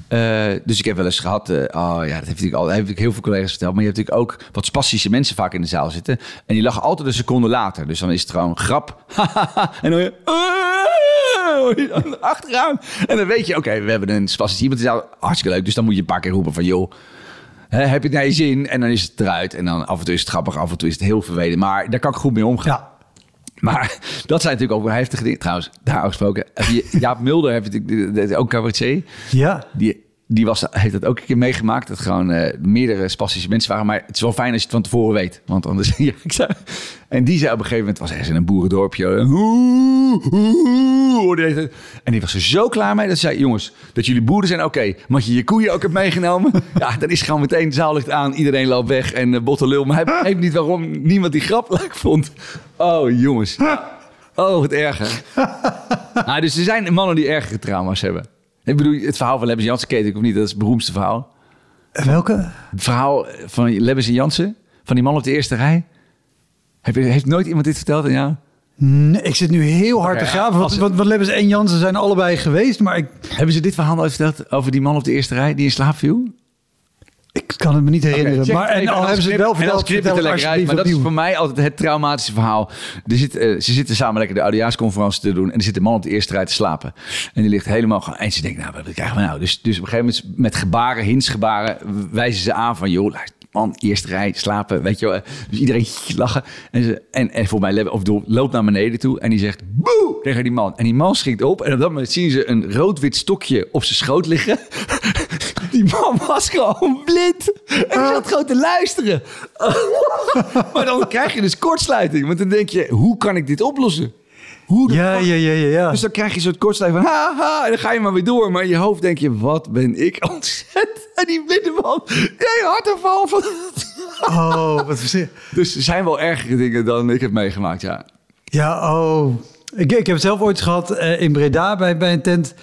Uh, dus ik heb wel eens gehad... Uh, oh ja, dat al, heb ik heel veel collega's verteld. Maar je hebt natuurlijk ook wat spastische mensen vaak in de zaal zitten. En die lachen altijd een seconde later. Dus dan is het gewoon grap. [laughs] en dan je... [laughs] achteraan. En dan weet je, oké, we hebben een spastische iemand. Is hartstikke leuk. Dus dan moet je een paar keer roepen van... joh, heb je het naar je zin en dan is het eruit. En dan af en toe is het grappig, af en toe is het heel vervelend. Maar daar kan ik goed mee omgaan. Ja. Maar [laughs] dat zijn natuurlijk ook heftige dingen. Trouwens, daar gesproken. [laughs] Jaap Mulder heeft natuurlijk ook cabaretier. Ja. Die, die was, heeft dat ook een keer meegemaakt. Dat gewoon uh, meerdere spastische mensen waren. Maar het is wel fijn als je het van tevoren weet. Want anders... [laughs] Ja, ik zei, en die zei op een gegeven moment... was ergens in een boerendorpje. En die was er zo klaar mee. Dat zei, jongens, dat jullie boeren zijn, oké. Okay, maar je je koeien ook hebt meegenomen. [laughs] ja, dan is gewoon meteen zaallicht aan. Iedereen loopt weg en uh, botte lul. Maar hij [laughs] begreep niet waarom niemand die grap leuk vond. Oh, jongens. Oh, wat erger. nou, dus er zijn mannen die ergere trauma's hebben. Ik bedoel, het verhaal van Lebbes Jansen ken ik of niet? Dat is het beroemdste verhaal. Welke? Het verhaal van Lebbes en Jansen. Van die man op de eerste rij. Heeft nooit iemand dit verteld aan jou? Nee, ik zit nu heel hard te graven. Want, want, want Lebbes en Jansen zijn allebei geweest. Maar ik... Hebben ze dit verhaal nooit verteld over die man op de eerste rij die in slaap viel? Ik kan het me niet herinneren. maar en al hebben ze het wel verteld. Het er lekker uit, maar dat is voor mij altijd het traumatische verhaal. Er zit, uh, ze zitten samen lekker de oudejaarsconferentie te doen. En er zit een man op de eerste rij te slapen. En die ligt helemaal gewoon. En ze denkt, nou, wat krijgen we nou? Dus, dus op een gegeven moment met gebaren, hinsgebaren, wijzen ze aan van, joh, man, eerste rij, slapen, weet je wel. Dus iedereen lachen. En, ze, en, en voor mij of loopt naar beneden toe en die zegt boe tegen die man. En die man schrikt op en op dat moment zien ze een rood-wit stokje op zijn schoot liggen. [laughs] Die man was gewoon blind. En zat gewoon te luisteren. [laughs] maar dan krijg je dus kortsluiting. Want dan denk je, hoe kan ik dit oplossen? Hoe ja, ja, ja, ja, ja. Dus dan krijg je een soort kortsluiting van haha. En dan ga je maar weer door. Maar in je hoofd denk je, wat ben ik ontzettend. [laughs] En die blinde man, jij hartaanval van... [laughs] Oh, wat verzin. Dus er zijn wel ergere dingen dan ik heb meegemaakt, ja. Ja, oh. Ik, ik heb het zelf ooit gehad uh, in Breda bij, bij een tent.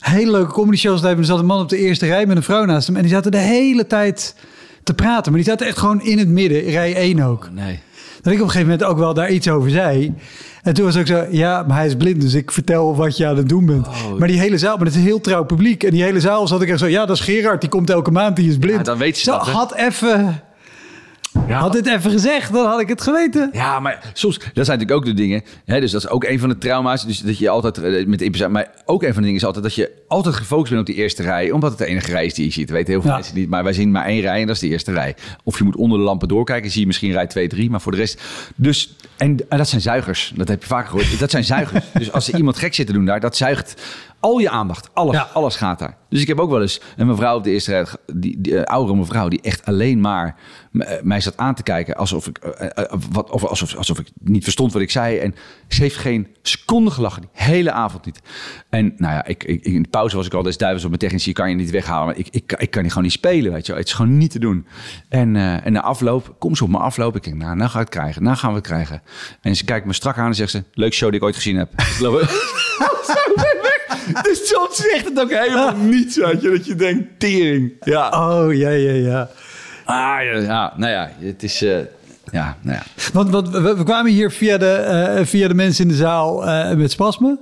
Hele leuke comedy shows. Daar zat een man op de eerste rij met een vrouw naast hem. En die zaten de hele tijd te praten. Maar die zaten echt gewoon in het midden, rij 1 ook. Oh, nee. Dat ik op een gegeven moment ook wel daar iets over zei. En toen was ook zo, ja, maar hij is blind, dus ik vertel wat je aan het doen bent. Oh. Maar die hele zaal, maar het is een heel trouw publiek. En die hele zaal zat ik echt zo, ja, dat is Gerard, die komt elke maand, die is blind. Ja, dan weet je dat. had even ja. Had dit even gezegd, dan had ik het geweten. Ja, maar soms, dat zijn natuurlijk ook de dingen. Hè, dus dat is ook een van de trauma's. Dus dat je altijd eh, met de Maar ook een van de dingen is altijd dat je altijd gefocust bent op die eerste rij. Omdat het de enige rij is die je ziet. Dat weten heel veel mensen niet. Maar wij zien maar één rij en dat is de eerste rij. Of je moet onder de lampen doorkijken. Zie je misschien rij 2, 3. Maar voor de rest. Dus, en, en dat zijn zuigers. Dat heb je vaker gehoord. Dat zijn zuigers. [laughs] dus als er iemand gek zit te doen daar, dat zuigt al je aandacht. Alles, alles gaat daar. Dus ik heb ook wel eens een mevrouw op de eerste rij, die, die, uh, oudere mevrouw, die echt alleen maar eh, mij zat aan te kijken alsof ik, uh, wat, of, alsof, alsof ik niet verstond wat ik zei. En ze heeft geen seconde gelachen, die hele avond niet. En nou ja, ik, ik in de pauze was ik al des duivels op mijn technici, kan je niet weghalen. Maar ik, ik, ik kan die gewoon niet spelen, weet je Het is gewoon niet te doen. En, en na afloop, kom ze op mijn afloop. Ik denk, nou, nou ga ik het krijgen. Nou gaan we het krijgen. En ze kijkt me strak aan en zegt ze, leuk show die ik ooit gezien heb. [laughs] [laughs] [laughs] dus soms zegt het ook helemaal niets, weet je. Dat je denkt, tering. Ja. Oh, ja, ja, ja. Ah, ja, ja. nou ja, het is... Uh, ja, nou ja. Want, want we, we, kwamen hier via de, uh, via de mensen in de zaal uh, met spasme.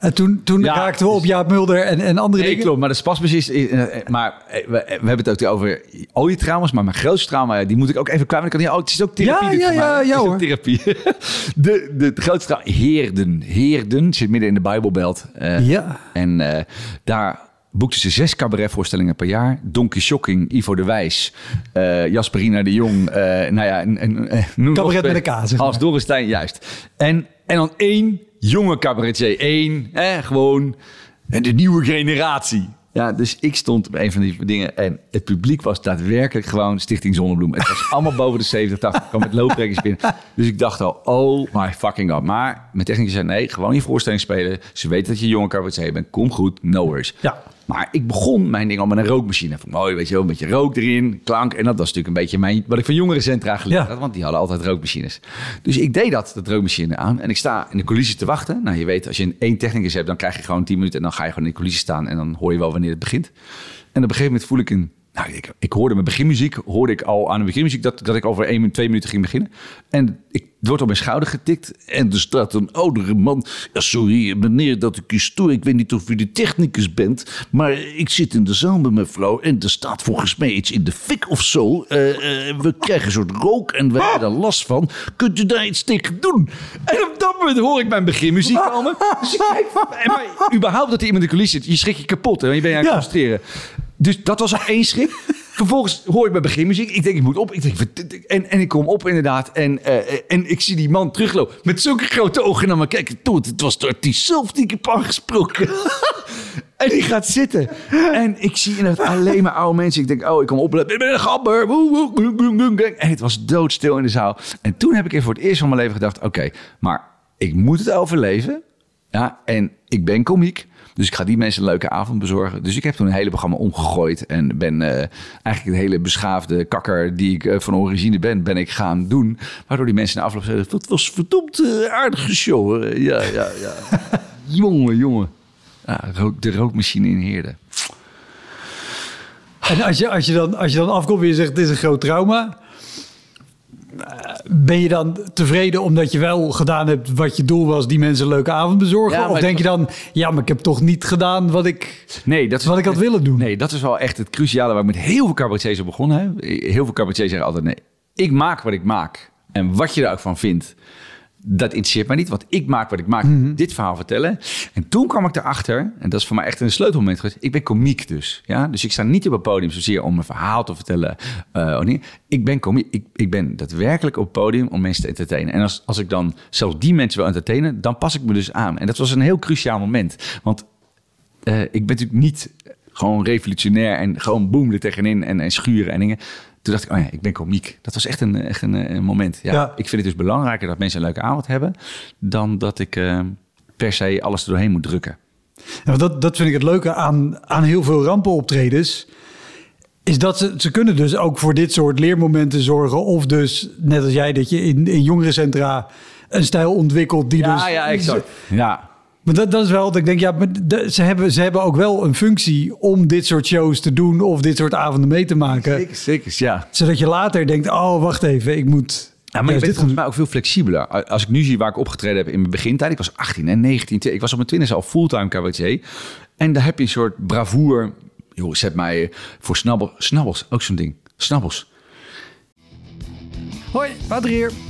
En toen, toen raakten we op Jaap Mulder en, en andere nee, dingen. klopt. Maar de spasmus is... Eh, eh, maar eh, we, we hebben het ook over al je trauma's. Maar mijn grootste trauma, die moet ik ook even kwijt. Ik kan niet, oh, het is ook therapie. Ja, ja, ja, ja hoor. therapie. [laughs] De, de, de grootste trauma... Heerden. Heerden zit midden in de Bijbelbelt. Uh, ja. En uh, daar boekte ze zes cabaretvoorstellingen per jaar. Donkey Shocking, Ivo de Wijs, uh, Jasperina de Jong. Uh, nou ja, en, en, Cabaret met de kaas. Als Dorrestein, juist. En, en dan één jonge cabaretier. Eén, hè, gewoon de nieuwe generatie. Ja, dus ik stond bij een van die dingen en het publiek was daadwerkelijk gewoon Stichting Zonnebloem. Het was allemaal boven de 70, 80, kwam met looptrekkers binnen. Dus ik dacht al, oh my fucking god. Maar mijn technicus zei, nee, gewoon je voorstelling spelen. Ze weten dat je jonge cabaretier bent, kom goed, no worries. Ja. Maar ik begon mijn ding al met een rookmachine. Vond mooi, weet je wel, een beetje rook erin, klank. En dat was natuurlijk een beetje mijn, wat ik van jongerencentra geleerd had. Want die hadden altijd rookmachines. Dus ik deed dat, dat rookmachine aan. En ik sta in de coulissen te wachten. Nou, je weet, als je een één hebt, dan krijg je gewoon 10 minuten. En dan ga je gewoon in de coulissen staan. En dan hoor je wel wanneer het begint. En op een gegeven moment voel ik een Nou, ik, ik hoorde mijn beginmuziek, hoorde ik al aan de beginmuziek dat, dat ik over één, twee minuten ging beginnen. En ik wordt op mijn schouder getikt en er staat een oudere man. Ja, sorry meneer dat ik u stoor, ik weet niet of u de technicus bent, maar ik zit in de zaal met mijn vrouw en er staat volgens mij iets in de fik of zo. Eh, eh, we krijgen een soort rook en we hebben er last van. Kunt u daar iets tegen doen? En op dat moment hoor ik mijn beginmuziek komen. Dus ik [laughs] kijk, en maar überhaupt dat er iemand in de coulissen zit, je schrik je kapot en je bent aan het Ja. frustreren. Dus dat was al één schrik. [laughs] Vervolgens hoor ik mijn beginmuziek. Ik denk, ik moet op. Ik denk, en, en ik kom op inderdaad. En, eh, en ik zie die man teruglopen met zulke grote ogen naar me kijken. Toen, het was de artiest zelf die ik heb aangesproken. [laughs] en die gaat zitten. En ik zie inderdaad alleen maar oude mensen. Ik denk, oh, ik kom op. Ik ben een gabber. En het was doodstil in de zaal. En toen heb ik even voor het eerst van mijn leven gedacht... oké, maar ik moet het overleven. Ja, en ik ben komiek. Dus ik ga die mensen een leuke avond bezorgen. Dus ik heb toen een hele programma omgegooid. En ben eh, eigenlijk de hele beschaafde kakker die ik eh, van origine ben, ben ik gaan doen. Waardoor die mensen na afloop zeiden, dat was verdomd eh, aardige show. hè." Ja, ja, ja. [laughs] jongen, jongen. Ja, rook, de rookmachine in Heerde. En als je, als, je dan, als je dan afkomt en je zegt het is een groot trauma. Eh, Ben je dan tevreden omdat je wel gedaan hebt wat je doel was, die mensen een leuke avond bezorgen? Ja, of denk je dan, ja, maar ik heb toch niet gedaan wat ik, Nee, dat is, wat ik had willen doen? Nee, dat is wel echt het cruciale waar ik met heel veel cabaretiers op begonnen heb. Heel veel cabaretiers zeggen altijd, nee, ik maak wat ik maak. En wat je er ook van vindt, dat interesseert mij niet. Want ik maak wat ik maak, Mhm. dit verhaal vertellen. En toen kwam ik erachter, en dat is voor mij echt een sleutelmoment geweest. Ik ben komiek dus. Ja? Dus ik sta niet op het podium zozeer om een verhaal te vertellen. of niet. Ik ben komiek. Ik, ik ben daadwerkelijk op het podium om mensen te entertainen. En als, als ik dan zelfs die mensen wil entertainen, dan pas ik me dus aan. En dat was een heel cruciaal moment. Want eh, ik ben natuurlijk niet gewoon revolutionair en gewoon boem er tegenin en, en schuren en dingen. Toen dacht ik, oh ja, ik ben komiek. Dat was echt een, echt een, een moment. Ja, Ja. Ik vind het dus belangrijker dat mensen een leuke avond hebben... dan dat ik eh, per se alles er doorheen moet drukken. Ja, dat, dat vind ik het leuke aan, aan heel veel rampenoptredens. Is dat ze, ze kunnen dus ook voor dit soort leermomenten zorgen. Of dus, net als jij, dat je in, in jongerencentra een stijl ontwikkelt die dus... Ja, Maar dat, dat is wel dat ik denk, ja, maar ze, hebben, ze hebben ook wel een functie om dit soort shows te doen of dit soort avonden mee te maken. zeker, zeker, ja. Zodat je later denkt, oh, wacht even, ik moet... Ja, maar je juist bent dit volgens mij ook veel flexibeler. Als ik nu zie waar ik opgetreden heb in mijn begintijd. Ik was 18 en 19. Ik was op mijn twintigste al fulltime cabaretier. En daar heb je een soort bravoure. Joh, zet mij voor snabbel, snabbels. Ook zo'n ding. Snabbels. Hoi, Wouter hier.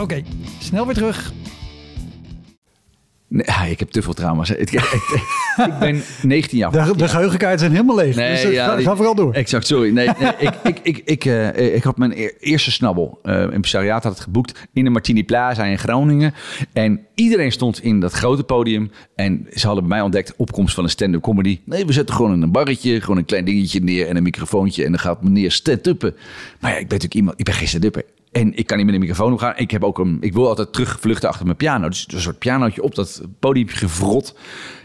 Oké, snel weer terug. Nee, ik heb te veel trauma's. Ik, ik, ik ben 19 jaar. De, de geheugenkaarten zijn helemaal leeg. dus eh, ga, vooral door. Exact, sorry. Nee, nee [laughs] ik, ik, ik, ik, eh, ik had mijn eerste snabbel. eh een psariaat had het geboekt in de Martini Plaza in Groningen. En iedereen stond in dat grote podium. En ze hadden bij mij ontdekt opkomst van een stand-up comedy. Nee, we zetten gewoon een barretje, gewoon een klein dingetje neer en een microfoontje. En dan gaat meneer stand-uppen. Maar ja, ik ben natuurlijk iemand, ik ben geen stand-upper. En ik kan niet met een microfoon omgaan. Ik, heb ook een, ik wil altijd terugvluchten achter mijn piano. Dus een soort pianootje op dat podiumpje gevrot.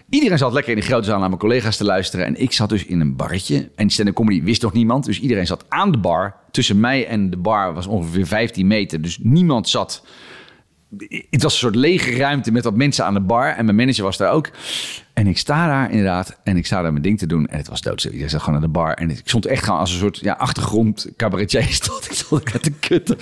Iedereen zat lekker in de grote zaal naar mijn collega's te luisteren. En ik zat dus in een barretje. En stand-up comedy wist nog niemand. Dus iedereen zat aan de bar. Tussen mij en de bar was ongeveer 15 meter. Dus niemand zat... Het was een soort lege ruimte met wat mensen aan de bar. En mijn manager was daar ook. En ik sta daar inderdaad. En ik sta daar mijn ding te doen. En het was doodstil. Iedereen zat gewoon aan de bar. En ik stond echt gewoon als een soort ja, achtergrond cabaretier. [laughs] Stond ik stond ik te kutten.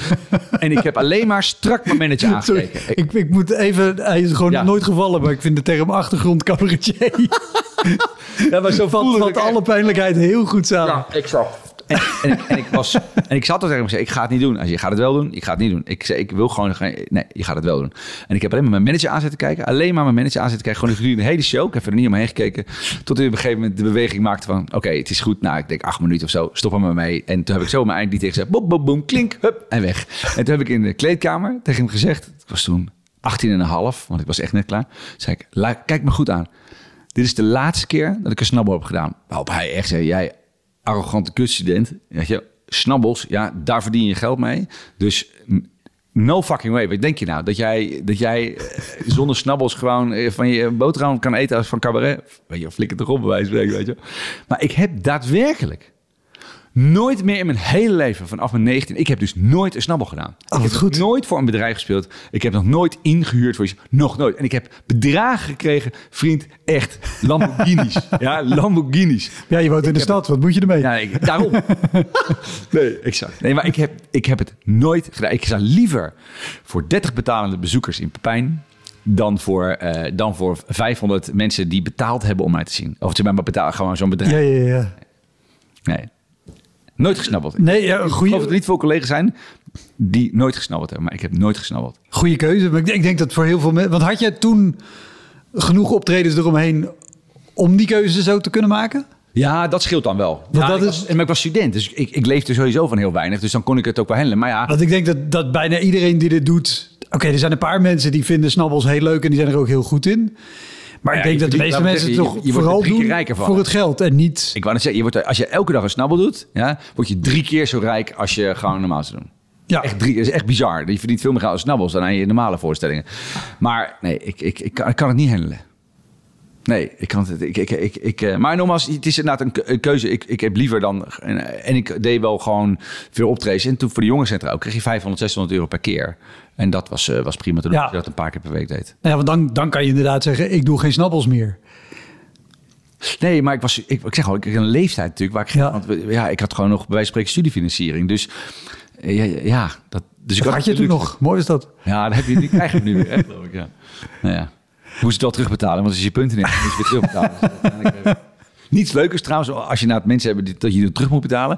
en ik heb alleen maar strak mijn manager [laughs] Sorry, aangekeken. ik, ik moet even, hij is gewoon Ja. nooit gevallen, maar ik vind de term achtergrond cabaretier [laughs] Ja, maar zo vat, vat alle pijnlijkheid heel goed samen. Ja, exact. En, en, ik, was en ik zat er tegen hem Ik ga het niet doen. Zei: Je gaat het wel doen. Ik ga het niet doen. Ik zei: Ik wil gewoon. Nee, je gaat het wel doen. En ik heb alleen maar mijn manager aan zitten kijken. Alleen maar mijn manager aan zitten kijken. Gewoon de hele show. Ik heb er niet omheen gekeken. Tot hij op een gegeven moment de beweging maakte van: Oké, het is goed. Nou, ik denk acht minuten of zo. Stop er maar mee. En toen heb ik zo mijn eindlied tegen gezegd: Boom, boom, boom, klink, hup en weg. En toen heb ik in de kleedkamer tegen hem gezegd: Het was toen 18 en een half, want ik was echt net klaar. Zei ik: "La- Kijk me goed aan. Dit is de laatste keer dat ik een snabbel heb gedaan. Waarop hij echt zei, jij arrogante kutstudent. Weet je, snabbels, ja, daar verdien je geld mee. Dus n- no fucking way. Wat denk je nou? Dat jij, dat jij eh, zonder snabbels gewoon eh, van je boterham kan eten als van cabaret? Weet je, flikker erop bij wijze weet je. Maar ik heb daadwerkelijk nooit meer in mijn hele leven, vanaf mijn 19, ik heb dus nooit een snabbel gedaan. wat ik heb goed. nooit voor een bedrijf gespeeld. Ik heb nog nooit ingehuurd voor iets. Nog nooit. En ik heb bedragen gekregen, vriend, echt. Lamborghinis. [laughs] ja, Lamborghinis. Ja, je woont in de stad. Wat moet je ermee? Ja, ik, daarom. [laughs] nee, exact. Nee, maar ik heb, ik heb het nooit gedaan. Ik zou liever voor 30 betalende bezoekers in Pepijn... dan voor, eh, dan voor 500 mensen die betaald hebben om mij te zien. Of ze mij maar betalen, gewoon zo'n bedrijf. ja, ja. ja. Nee. Nooit gesnabbeld. Nee, ja, Ik geloof dat er niet veel collega's zijn die nooit gesnabbeld hebben. Maar ik heb nooit gesnabbeld. goede keuze. Maar ik denk, ik denk dat voor heel veel mensen... Want had jij toen genoeg optredens eromheen om die keuze zo te kunnen maken? Ja, dat scheelt dan wel. Want Ja, dat ik is- was, maar ik was student, dus ik, ik leefde sowieso van heel weinig. Dus dan kon ik het ook wel handelen. Maar ja, Want ik denk dat, dat bijna iedereen die dit doet... Oké, er zijn een paar mensen die vinden snabbels heel leuk... en die zijn er ook heel goed in. Maar Ja, ik denk dat de meeste mensen het toch je- je vooral doen rijker van. voor het geld en niet... ik wou net zeggen, je wordt, als je elke dag een snabbel doet, ja, word je drie keer zo rijk als je gewoon normaal zou doen. Ja, Echt drie, is echt bizar. Je verdient veel meer geld als snabbels dan aan je normale voorstellingen. Maar nee, ik, ik, ik, kan, ik kan het niet handelen. Nee, ik kan het. Ik, ik, ik, ik, eh, maar nogmaals, het is inderdaad een ke- een keuze. Ik, ik heb liever dan. En, en ik deed wel gewoon veel optredens. En toen voor de jongerencentra ook kreeg je 500, 600 euro per keer. En dat was, eh, was prima te doen. Ja. Als je dat een paar keer per week deed. Nou ja, want dan, dan kan je inderdaad zeggen... ik doe geen snabbels meer. Nee, maar ik was, ik, ik zeg al, ik had een leeftijd natuurlijk waar ik, Ja. want ja, ik had gewoon nog bij wijze van spreken studiefinanciering. Dus eh, ja, ja dat, dus ik Dat had je toen nog. Mooi is dat. Ja, dat heb je, die krijgen we nu weer, geloof ik. Ja. Nou ja. Moest het wel terugbetalen, want als je je punten neemt, moet je weer terugbetalen. [laughs] Dus eh, Niets leukers trouwens, als je naar het mensen hebt die- dat je het terug moet betalen.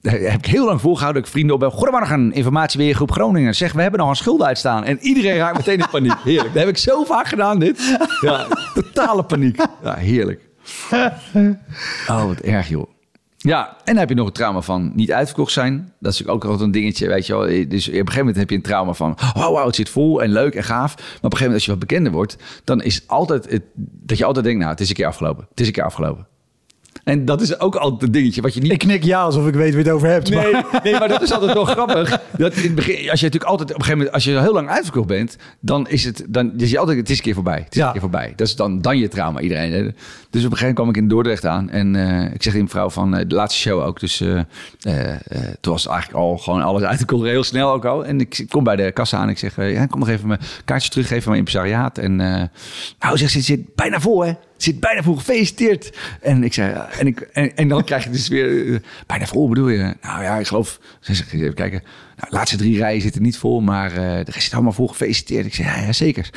Daar heb ik heel lang volgehouden. Dat ik vrienden opbel. Goedemorgen, informatiebeheergroep Groningen. Zeg, we hebben nog een schulden uitstaan. En iedereen raakt meteen in paniek. Heerlijk. Dat heb ik zo vaak gedaan, dit. Ja, totale paniek. Ja, heerlijk. [laughs] Oh, wat erg, joh. Ja, en dan heb je nog het trauma van niet uitverkocht zijn. Dat is natuurlijk ook altijd een dingetje, weet je wel. Dus op een gegeven moment heb je een trauma van... oh, wow, het zit vol en leuk en gaaf. Maar op een gegeven moment als je wat bekender wordt... dan is het altijd het, dat je altijd denkt... nou, het is een keer afgelopen. Het is een keer afgelopen. En dat is ook altijd een dingetje wat je niet... Ik knik ja alsof ik weet wie het over hebt. Nee, maar- nee, maar dat is altijd wel grappig. Dat in het begin, als je natuurlijk altijd op een gegeven moment, als je heel lang uitverkocht bent, dan is het, dan is je altijd, het is een keer voorbij. Het is Ja. een keer voorbij. Dat is dan, dan je trauma, iedereen. hè. Dus op een gegeven moment kwam ik in Dordrecht aan en eh, ik zeg tegen mevrouw van eh, de laatste show ook. Dus eh, toen was eigenlijk al gewoon alles uitgekocht, heel snel ook al. En ik kom bij de kassa aan en ik zeg, ja, kom nog even mijn kaartje teruggeven van mijn impresariaat. En nou, zegt ze, zit bijna vol, hè? Zit bijna vol, gefeliciteerd. En ik zei, ja, en, ik, en, en dan krijg je dus weer, eh, bijna vol bedoel je? Nou ja, ik geloof, even kijken. Nou, de laatste drie rijen zitten niet vol, maar eh de rest zit allemaal vol, gefeliciteerd. Ik zei, ja, ja zeker.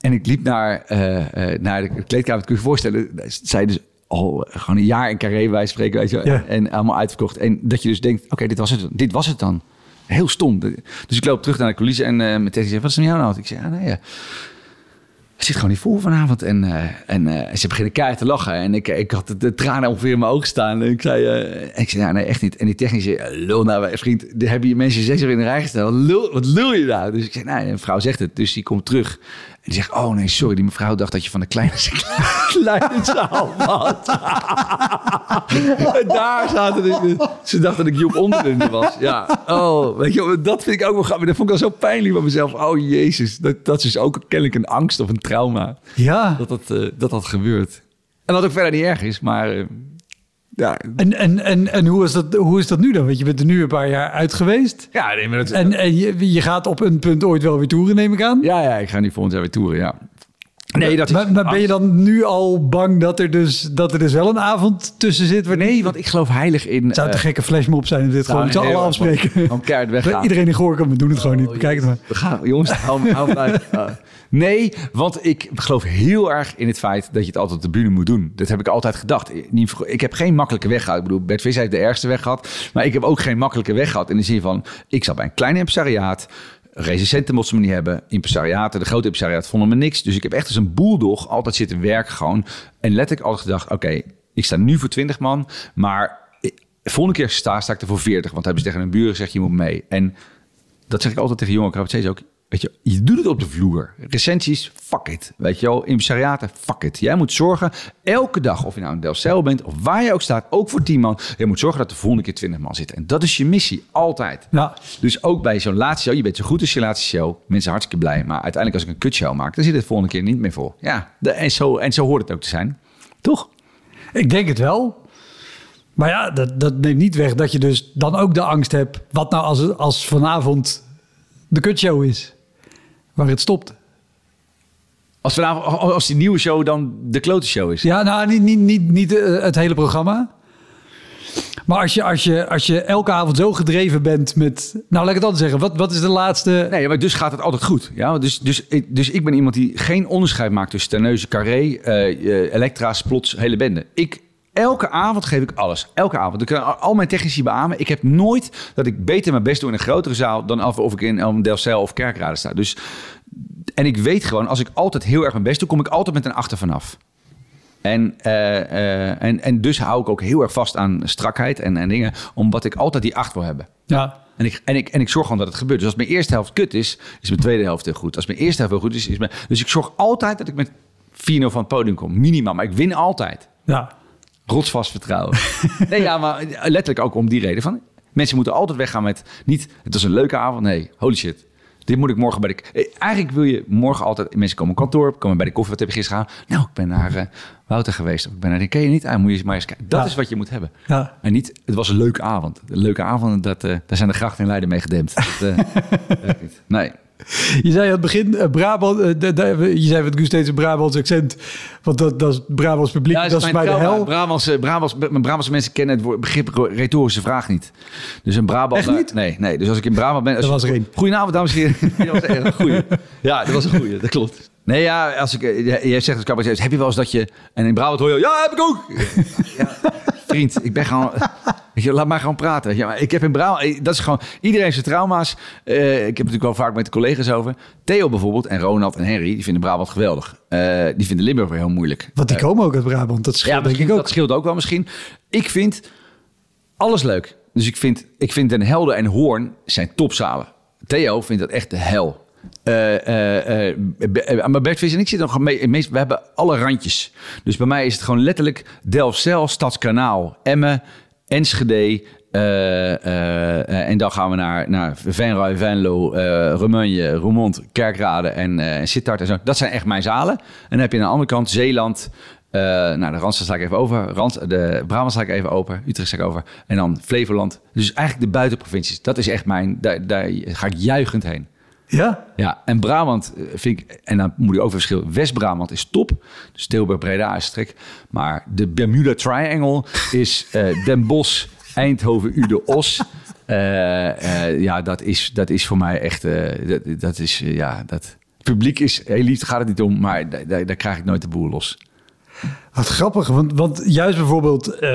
En ik liep naar, eh, eh, naar de kleedkamer, dat kun je je voorstellen. Zij dus al gewoon een jaar in Carré, van spreken, weet je. Ja. En allemaal uitverkocht. En dat je dus denkt, oké, dit was het. Dit was het dan. Heel stom. Dus ik loop terug naar de coulissen en eh met Teddy zegt, wat is er met jou nou? Ik zei, ja, nee, ja. Het zit gewoon niet vol vanavond. En, eh, en eh, ze beginnen keihard te lachen. En ik, ik had de, de tranen ongeveer in mijn ogen staan. En ik zei, eh, ik zei ja, nee, echt niet. En die technische, lul nou, vriend, hebben je mensen zes uur in de rij gesteld. Wat lul, wat lul je nou? Dus ik zei, nee, een vrouw zegt het. Dus die komt terug. En die zegt, oh nee, sorry, die mevrouw dacht dat je van de kleine, [laughs] kleine zaal was. [laughs] en daar zaten de, ze dachten dat ik Joep Onderlinde was. Ja, oh, weet je, dat vind ik ook wel grappig. Dat vond ik al zo pijnlijk van mezelf. Oh jezus, dat, dat is dus ook kennelijk een angst of een trauma. Ja. Dat dat, eh, dat, dat gebeurt. En wat ook verder niet erg is, maar eh, ja, En, en, en, en hoe, is dat, hoe is dat nu dan? Want je bent er nu een paar jaar uit geweest. ja, nee, maar dat, En, en je, je gaat op een punt ooit wel weer toeren, neem ik aan. ja, ja, ik ga nu volgend jaar weer toeren, ja. Nee, dat is maar, maar ben je dan nu al bang dat er dus, dat er dus wel een avond tussen zit? waar- Nee, want ik geloof heilig in... Het zou eh, een gekke flashmob zijn om dit gewoon nee, allen want- afspreken. want keihard [laughs] weggaan. Iedereen in Gorkum, we doen het gewoon niet. Bekijk het maar. We gaan, jongens, hou, hou uit. Ah. [laughs] Nee, want ik geloof heel erg in het feit dat je het altijd op de bühne moet doen. Dat heb ik altijd gedacht. Ik heb geen makkelijke weg gehad. Ik bedoel, Bert Vis heeft de ergste weg gehad. Maar ik heb ook geen makkelijke weg gehad. In de zin van, ik zat bij een klein impresariaat. Recensenten mochten me niet hebben. Impresariaten, de grote impresariaat vonden me niks. Dus ik heb echt als een boeldog altijd zitten werken gewoon. En letterlijk altijd gedacht, oké, ik sta nu voor 20 man. Maar de volgende keer sta, sta ik er voor 40. Want hebben ze tegen een buren gezegd, je moet mee. En dat zeg ik altijd tegen jonge cabaretiers ook. Weet je, je doet het op de vloer. Recensies, fuck it. Weet je wel, impresariaten, fuck it. Jij moet zorgen, elke dag, of je nou in Delcel bent of waar je ook staat, ook voor 10 man, je moet zorgen dat de volgende keer 20 man zitten. En dat is je missie, altijd. Ja. Dus ook bij zo'n laatste show, je bent zo goed als je laatste show, mensen hartstikke blij. Maar uiteindelijk als ik een kutshow maak, dan zit het de volgende keer niet meer vol. Ja, de, en, zo, en zo hoort het ook te zijn. Toch? Ik denk het wel. Maar ja, dat, dat neemt niet weg dat je dus dan ook de angst hebt. Wat nou als, als vanavond de kutshow is? Waar het stopt. Als, vanavond, als die nieuwe show dan de klote show is. Ja, nou, niet, niet, niet, niet eh, het hele programma. Maar als je, als, je, als je elke avond zo gedreven bent met... Nou, laat ik het anders zeggen. Wat, wat is de laatste... Nee, maar dus gaat het altijd goed. Ja? Dus, dus, ik- dus ik ben iemand die geen onderscheid maakt tussen Terneuzen, Carré, eh, Elektra's, Plots, hele bende. Ik, elke avond geef ik alles. Elke avond. Ik kan al mijn technici beamen. Ik heb nooit dat ik beter mijn best doe in een grotere zaal... dan of, of ik in een Delcel of Kerkrade sta. Dus, en ik weet gewoon, als ik altijd heel erg mijn best doe... kom ik altijd met een achter vanaf. En, eh, eh, en, en dus hou ik ook heel erg vast aan strakheid en, en dingen... omdat ik altijd die acht wil hebben. Ja, En ik, en, ik, en ik zorg gewoon dat het gebeurt. Dus als mijn eerste helft kut is, is mijn tweede helft heel goed. Als mijn eerste helft heel goed is, is mijn... Dus ik zorg altijd dat ik met 4-0 van het podium kom. Minimaal. Maar ik win altijd. ja. Rotsvast vertrouwen. [laughs] nee, ja, maar letterlijk ook om die reden. Van, mensen moeten altijd weggaan met niet... Het was een leuke avond. Nee, holy shit. Dit moet ik morgen bij de... Eh, Eigenlijk wil je morgen altijd... Mensen komen op kantoor, komen bij de koffie. Wat heb je gisteren gedaan? Nou, ik ben naar eh, Wouter geweest. Of ik ben naar... Die ken je niet? Ah, moet je maar eens kijken. Dat Ja. is wat je moet hebben. Ja. En niet, het was een leuke avond. Een leuke avond, dat, eh, daar zijn de grachten in Leiden mee gedempt. Dat, eh, [laughs] niet. Nee. Je zei aan het begin, eh, Brabant, eh, de- de- je zei met Guus steeds een Brabants accent. Want dat, dat is het Brabants publiek, Ja, dat is bij de hel. Brabantse, Brabants, mijn Brabantse mensen kennen het woord, begrip retorische vraag niet. Dus een Brabant... Echt niet? Nee, nee. Dus als ik in Brabant ben... Als Er was er. Goedenavond, dames en heren. [laughs] dat was echt een goeie. Ja, dat was een goeie. Dat klopt. Nee, ja, als ik... eh, Jij zegt als cabaretier, heb je wel eens dat je... En in Brabant hoor je... Ja, heb ik ook! [laughs] Ja, vriend, ik ben gewoon... Weet je, laat maar gewoon praten. Ja, maar ik heb in Brabant... eh, Dat is gewoon... Iedereen zijn trauma's. Eh, ik heb het natuurlijk wel vaak met de collega's over. Theo bijvoorbeeld en Ronald en Henry, die vinden Brabant geweldig. Eh, die vinden Limburg weer heel moeilijk. Want die komen ook uit Brabant, dat scheelt Ja, denk ik ook. dat scheelt ook wel misschien. Ik vind alles leuk. Dus ik vind, ik vind Den Helder en Hoorn zijn topzalen. Theo vindt dat echt de hel. Eh, eh, eh, maar Bert en ik zitten nog mee. meest- We hebben alle randjes. Dus bij mij is het gewoon letterlijk Delfzijl, Stadskanaal, Emmen, Enschede. en dan gaan we naar, naar Venray, Venlo, eh Remunje, Roermond, Kerkrade en Sittard en zo. Dat zijn echt mijn zalen. En dan heb je aan de andere kant Zeeland. eh nou, de Randstad sla ik even over. Rand, de Brabant sla ik even open. Utrecht sla ik over. En dan Flevoland. Dus eigenlijk de buitenprovincies. Dat is echt mijn... Daar, daar ga ik juichend heen. Ja? Ja, en Brabant eh, vind ik, en dan moet ik ook verschillen. West-Brabant is top. Dus Tilburg-Breda is strik. Maar de Bermuda Triangle is eh, Den Bosch, Eindhoven, Ude, Os. Eh, ja, dat is, dat is voor mij echt, dat, dat is, ja, dat... Publiek is daar gaat het niet om, maar daar, daar, krijg ik nooit de boel los. Wat grappig, want, want juist bijvoorbeeld eh,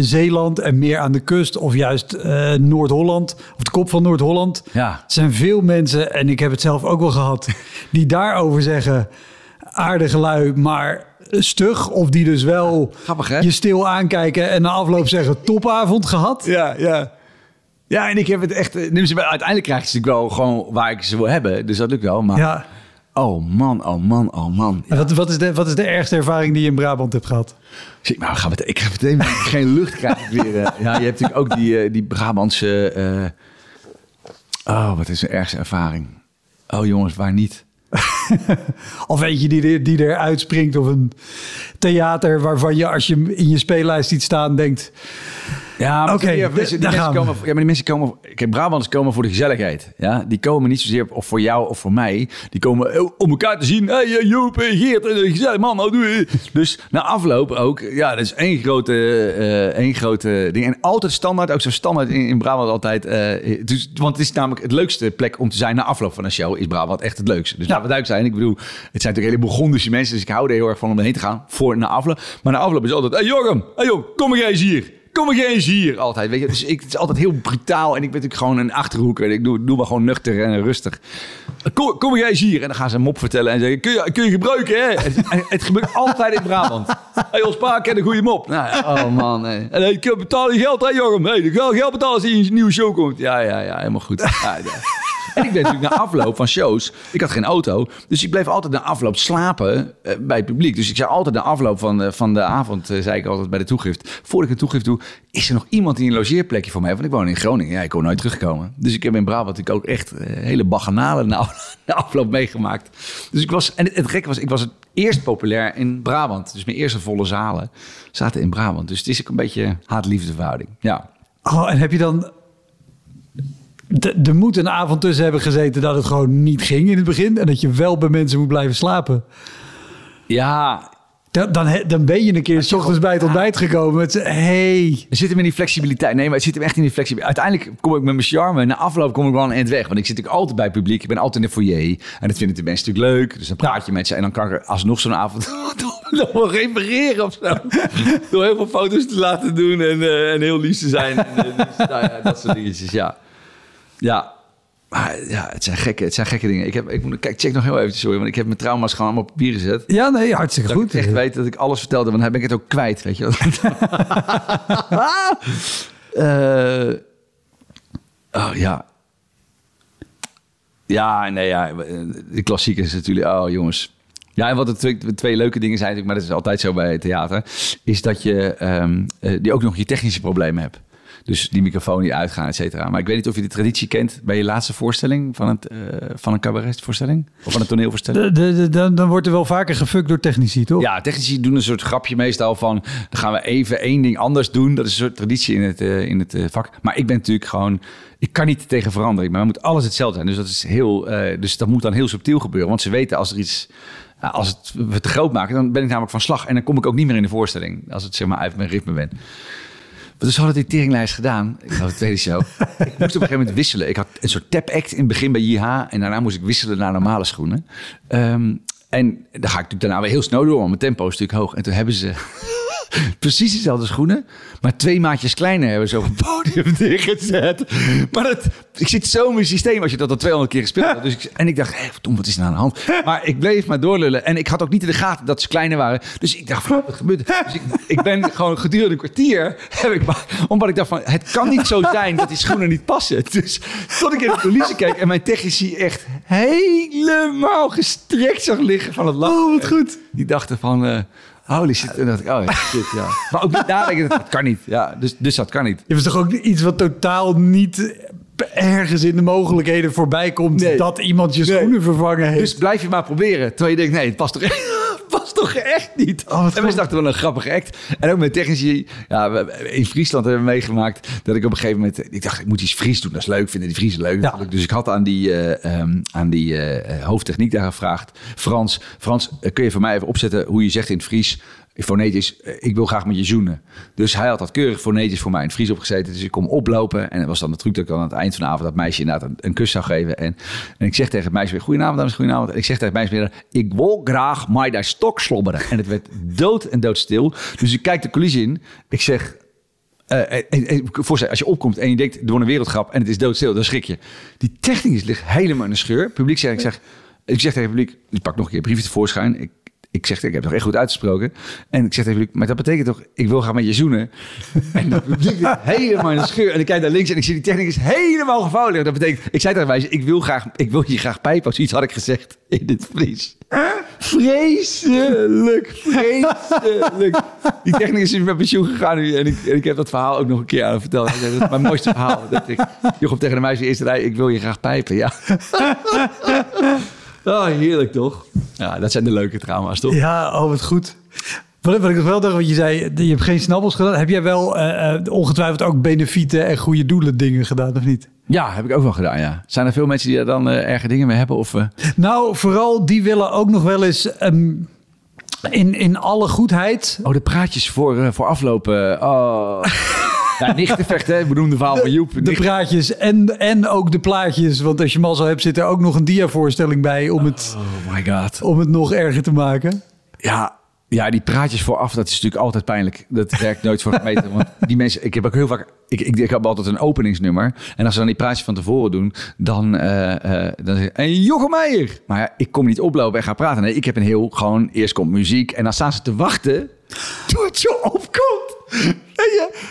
Zeeland en meer aan de kust... of juist eh, Noord-Holland, of de kop van Noord-Holland... Ja. zijn veel mensen, en ik heb het zelf ook wel gehad... [laughs] die daarover zeggen, aardige lui, maar stug. Of die dus wel Grappig, hè? je stil aankijken en na afloop zeggen... topavond gehad. Ja, ja. Ja, en ik heb het echt... eh, neem ze bij- Uiteindelijk krijg je ze wel gewoon waar ik ze wil hebben. Dus dat lukt wel, maar... Ja. Oh man, oh man, oh man. Wat, wat, is de, wat is de ergste ervaring die je in Brabant hebt gehad? Zeg, maar gaan we, ik ga meteen geen lucht krijgen weer. eh. [laughs] ja, je hebt natuurlijk ook die, eh, die Brabantse... eh, oh, wat is een ergste ervaring. Oh jongens, waar niet? [laughs] Of eentje die, er- die eruit springt of een theater waarvan je als je hem in je speellijst ziet staan denkt... Ja, maar Oké, die, mensen, die komen, ja, maar die mensen komen... Kijk, Brabanters komen voor de gezelligheid. Ja? Die komen niet zozeer of voor jou of voor mij. Die komen eh, om elkaar te zien. Hey, eh, Joop, eh, Geert, gezellig man, nou doe je. Dus na afloop ook, ja, dat is één grote, één grote ding. En altijd standaard, ook zo standaard in, in Brabant altijd. dus, want het is namelijk het leukste plek om te zijn na afloop van een show. Is Brabant echt het leukste. Dus laten we duidelijk zijn. Ik bedoel, het zijn natuurlijk hele Burgondische mensen. Dus ik hou er heel erg van om erheen te gaan voor na afloop. Maar na afloop is altijd, hey Jochem, hey Jochem, kom maar eens hier. Kom maar eens hier altijd. Weet je? Dus ik, het is altijd heel brutaal. En ik ben natuurlijk gewoon een achterhoeker. Ik doe, doe maar gewoon nuchter en rustig. Kom, kom maar eens hier. En dan gaan ze een mop vertellen. En zeggen, kun je, kun je gebruiken hè? En, en het gebeurt altijd in Brabant. Hey, ons pa kent een goede mop. Nou, oh man. En ik betaal je geld hè Jochem. Hey, ik ga geld betalen als je een nieuwe show komt. Ja, ja, ja. Helemaal goed. Ja, ja. En ik ben natuurlijk na afloop van shows, ik had geen auto, dus ik bleef altijd na afloop slapen eh, bij het publiek. Dus ik zei altijd na afloop van, de- van de avond, eh, zei ik altijd bij de toegift, voordat ik een toegift doe, is er nog iemand die een logeerplekje voor mij heeft? Want ik woon in Groningen, ja, ik kon nooit terugkomen. Dus ik heb in Brabant ik ook echt eh, hele baganalen [laughs] na, afloop meegemaakt. Dus ik was, en het, het gekke was, ik was het eerst populair in Brabant. Dus mijn eerste volle zalen zaten in Brabant. Dus het is ook een beetje haat-liefde verhouding. Ja. Oh, en heb je dan... Er moet een avond tussen hebben gezeten dat het gewoon niet ging in het begin. En dat je wel bij mensen moet blijven slapen. Ja, Dan, dan, ben je een keer s ochtends bij het ontbijt gekomen met hey. Het zit hem in die flexibiliteit. Nee, maar het zit hem echt in die flexibiliteit. Uiteindelijk kom ik met mijn charme. Na afloop kom ik wel een eind weg. Want ik zit natuurlijk altijd bij het publiek. Ik ben altijd in de foyer. En dat vinden de mensen natuurlijk leuk. Dus dan praat je met ze. En dan kan ik alsnog zo'n avond [laughs] nog wel repareren of zo. [laughs] Door heel veel foto's te laten doen. En, eh, en heel lief te zijn. En, nou ja, dat soort dingetjes, ja. Ja. Maar ja, het zijn gekke, het zijn gekke dingen. Ik, heb, ik moet, kijk, check nog heel even, sorry. Want ik heb mijn trauma's gewoon allemaal op papier gezet. Ja, nee, hartstikke Dat goed. ik echt weet dat ik alles vertelde, want dan ben ik het ook kwijt, weet je wel. [laughs] Eh, oh ja. Ja, nee, ja. De klassieke is natuurlijk, oh jongens. Ja, en wat de twee, de twee leuke dingen zijn, maar dat is altijd zo bij theater, is dat je ehm, eh, die ook nog je technische problemen hebt. Dus die microfoon die uitgaan, et cetera. Maar ik weet niet of je de traditie kent bij je laatste voorstelling van, het, eh, van een cabaretvoorstelling of van een toneelvoorstelling. De, de, de- dan, wordt er wel vaker gefukt door technici, toch? Ja, technici doen een soort grapje meestal van... dan gaan we even één ding anders doen. Dat is een soort traditie in het, eh, in het eh, vak. Maar ik ben natuurlijk gewoon... Ik kan niet tegen verandering, maar moet alles hetzelfde zijn. Dus dat, is heel, dus dat moet dan heel subtiel gebeuren. Want ze weten als er iets... Als het we te groot maken, dan ben ik namelijk van slag. En dan kom ik ook niet meer in de voorstelling. Als het zeg maar uit mijn ritme ben. Dus hadden die teringlijst gedaan. Ik had de tweede show. [laughs] ik moest op een gegeven moment wisselen. Ik had een soort tap-act in het begin bij JH. En daarna moest ik wisselen naar normale schoenen. Ehm, en dan ga ik natuurlijk daarna weer heel snel door. Want mijn tempo is natuurlijk hoog. En toen hebben ze [laughs] precies dezelfde schoenen. Maar twee maatjes kleiner hebben ze op het podium [laughs] neergezet. Maar dat, ik zit zo in mijn systeem als je dat al 200 keer gespeeld hebt. Dus ik, en ik dacht, hé, wat is er nou aan de hand? Maar ik bleef maar doorlullen. En ik had ook niet in de gaten dat ze kleiner waren. Dus ik dacht, van, wat gebeurt er? Dus ik, ik ben gewoon gedurende een kwartier... Heb ik maar, omdat ik dacht van, het kan niet zo zijn dat die schoenen niet passen. Dus tot ik in de coulissen keek en mijn technici echt helemaal gestrekt zag liggen van het lachen. Oh, wat goed. Die dachten van... eh, Holy shit. En dan dacht ik, oh ja, [laughs] shit, ja. Maar ook niet nadenken, dat kan niet. Ja, dus, dus dat kan niet. Je was toch ook iets wat totaal niet ergens in de mogelijkheden voorbij komt... Nee. dat iemand je schoenen vervangen heeft. Dus blijf je maar proberen. Terwijl je denkt, nee, het past toch echt, past toch echt niet. Oh, en mensen dachten wel een grappige act. En ook met technici. Ja, in Friesland hebben we meegemaakt dat ik op een gegeven moment... Ik dacht, ik moet iets Fries doen. Dat is leuk. Vinden die Friesen leuk. Dus ik had aan die, eh, ehm, aan die eh, hoofdtechniek daar gevraagd. Frans, Frans, eh, kun je voor mij even opzetten hoe je zegt in het Fries... Fonetisch, eh, ik wil graag met je zoenen. Dus hij had dat keurig fonetisch voor mij in het Fries opgezeten. Dus ik kom oplopen. En het was dan de truc dat ik aan het eind van de avond dat meisje inderdaad een, kus zou geven. En, en ik zeg tegen het meisje weer, goedenavond dames, goedenavond. En ik zeg tegen het meisje weer, ik wil graag mij daar stok slobberen. En het werd dood en doodstil. Dus ik kijk de coulissen in. Ik zeg, eh, eh, eh, eh, voorstel, als je opkomt en je denkt, er wordt een wereldgrap en het is doodstil, dan schrik je. Die technicus ligt helemaal in de scheur. Publiek zegt, ik zeg, ik zeg tegen het publiek, ik pak nog een keer briefje tevoorschijn. Ik, ik zeg, ik heb het toch echt goed uitgesproken. En ik zeg tegen maar dat betekent toch, ik wil gaan met je zoenen. [laughs] En dat publiek helemaal in de scheur. En ik kijk naar links en ik zie die technicus helemaal gevouwen. Dat betekent, ik zei tegen mij, ik wil graag, ik wil je graag pijpen. Zoiets had ik gezegd in het Fries. Vreselijk, [laughs] vreselijk. Die technicus is met pensioen gegaan nu. En ik, en ik heb dat verhaal ook nog een keer aan hem verteld. Zei, dat is mijn mooiste verhaal. Dat ik, Jochem tegen de meisje eerste rij, ik wil je graag pijpen. Ja. [laughs] Oh, heerlijk toch? Ja, dat zijn de leuke trauma's toch? Ja, oh, wat goed. Wat, wat ik nog wel dacht, want je zei, je hebt geen snabbels gedaan. Heb jij wel eh, eh, ongetwijfeld ook benefieten en goede doelen dingen gedaan, of niet? Ja, heb ik ook wel gedaan, ja. Zijn er veel mensen die daar dan eh, erge dingen mee hebben? Of? Nou, vooral die willen ook nog wel eens ehm, in, in alle goedheid... Oh, de praatjes voor, voor aflopen. Oh. [laughs] ja, nichtenvecht, hè. Beroemde verhaal van Joep. De Nicht- praatjes en, en ook de plaatjes. Want als je mazzel hebt, zit er ook nog een diavoorstelling bij om het, Oh my god. om het nog erger te maken. Ja, ja, die praatjes vooraf, dat is natuurlijk altijd pijnlijk. Dat werkt nooit voor gemeten. Want die mensen, ik heb ook heel vaak, ik, ik, ik heb altijd een openingsnummer. En als ze dan die praatjes van tevoren doen, dan, eh dan zeg ik, en Jochem Meijer. Maar ja, ik kom niet oplopen en ga praten. Nee, ik heb een heel, gewoon, eerst komt muziek. En dan staan ze te wachten tot je opkomt.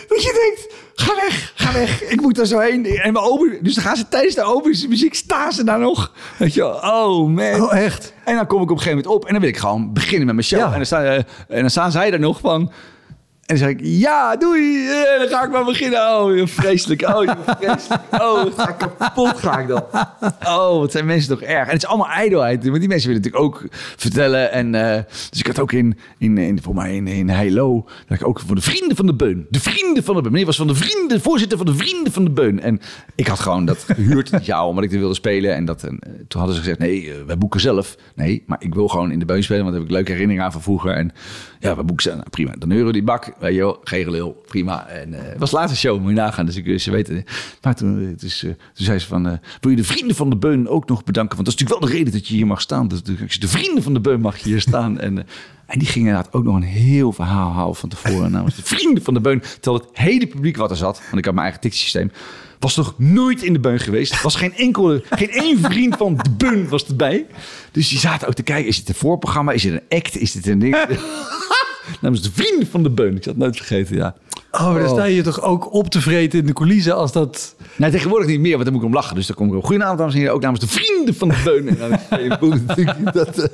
Dat je denkt, ga weg, ga weg. Ik moet er zo heen. En mijn open, dus dan gaan ze tijdens de open muziek, staan ze daar nog. Weet je, oh man. Oh, echt? En dan kom ik op een gegeven moment op en dan wil ik gewoon beginnen met mijn show. Ja. En, dan staan, eh, en dan staan zij er nog van... En dan zeg ik, ja, doei. Eh, dan ga ik maar beginnen. Oh, joh, vreselijk. Oh, joh, vreselijk. Oh, ga ik kapot ga ik dan. Oh, wat zijn mensen toch erg. En het is allemaal ijdelheid. Want die mensen willen natuurlijk ook vertellen. En eh, dus ik had ook in, in, in voor mij in, in Heilo, dat ik ook voor de vrienden van de Beun. De vrienden van de Beun. Meneer was van de vrienden, voorzitter van de vrienden van de Beun. En ik had gewoon dat gehuurd [laughs] dit jaar, omdat ik er wilde spelen. En dat, en, eh, toen hadden ze gezegd, nee, eh, wij boeken zelf. Nee, maar ik wil gewoon in de Beun spelen, want daar heb ik leuke herinneringen aan van vroeger. En ja, we boeken zelf. Nou, prima. Dan euro die bak. Weet je wel. Prima. En eh, het was laatste show, moet je nagaan. Dus ik, ze weten. Maar toen, eh, eh, toen zei ze van, eh, wil je de vrienden van de Beun ook nog bedanken? Want dat is natuurlijk wel de reden dat je hier mag staan. Dus de, de vrienden van de Beun mag je hier staan. En, eh, en die gingen inderdaad ook nog een heel verhaal houden van tevoren. Namens de vrienden van de Beun. Terwijl het hele publiek wat er zat, want ik had mijn eigen ticketsysteem, was nog nooit in de Beun geweest. Was geen enkele, geen één vriend van de Beun was erbij. Dus die zaten ook te kijken, is dit een voorprogramma? Is dit een act? Is dit een ding? [laughs] Namens de vrienden van de Beun. Ik zal het nooit vergeten, ja. Oh, dan sta je toch ook op te vreten in de coulissen als dat... Nee, tegenwoordig niet meer, want dan moet ik om lachen. Dus dan kom ik op. Goedenavond, dames en heren. Ook namens de vrienden van de Beun. En dan dat, eh,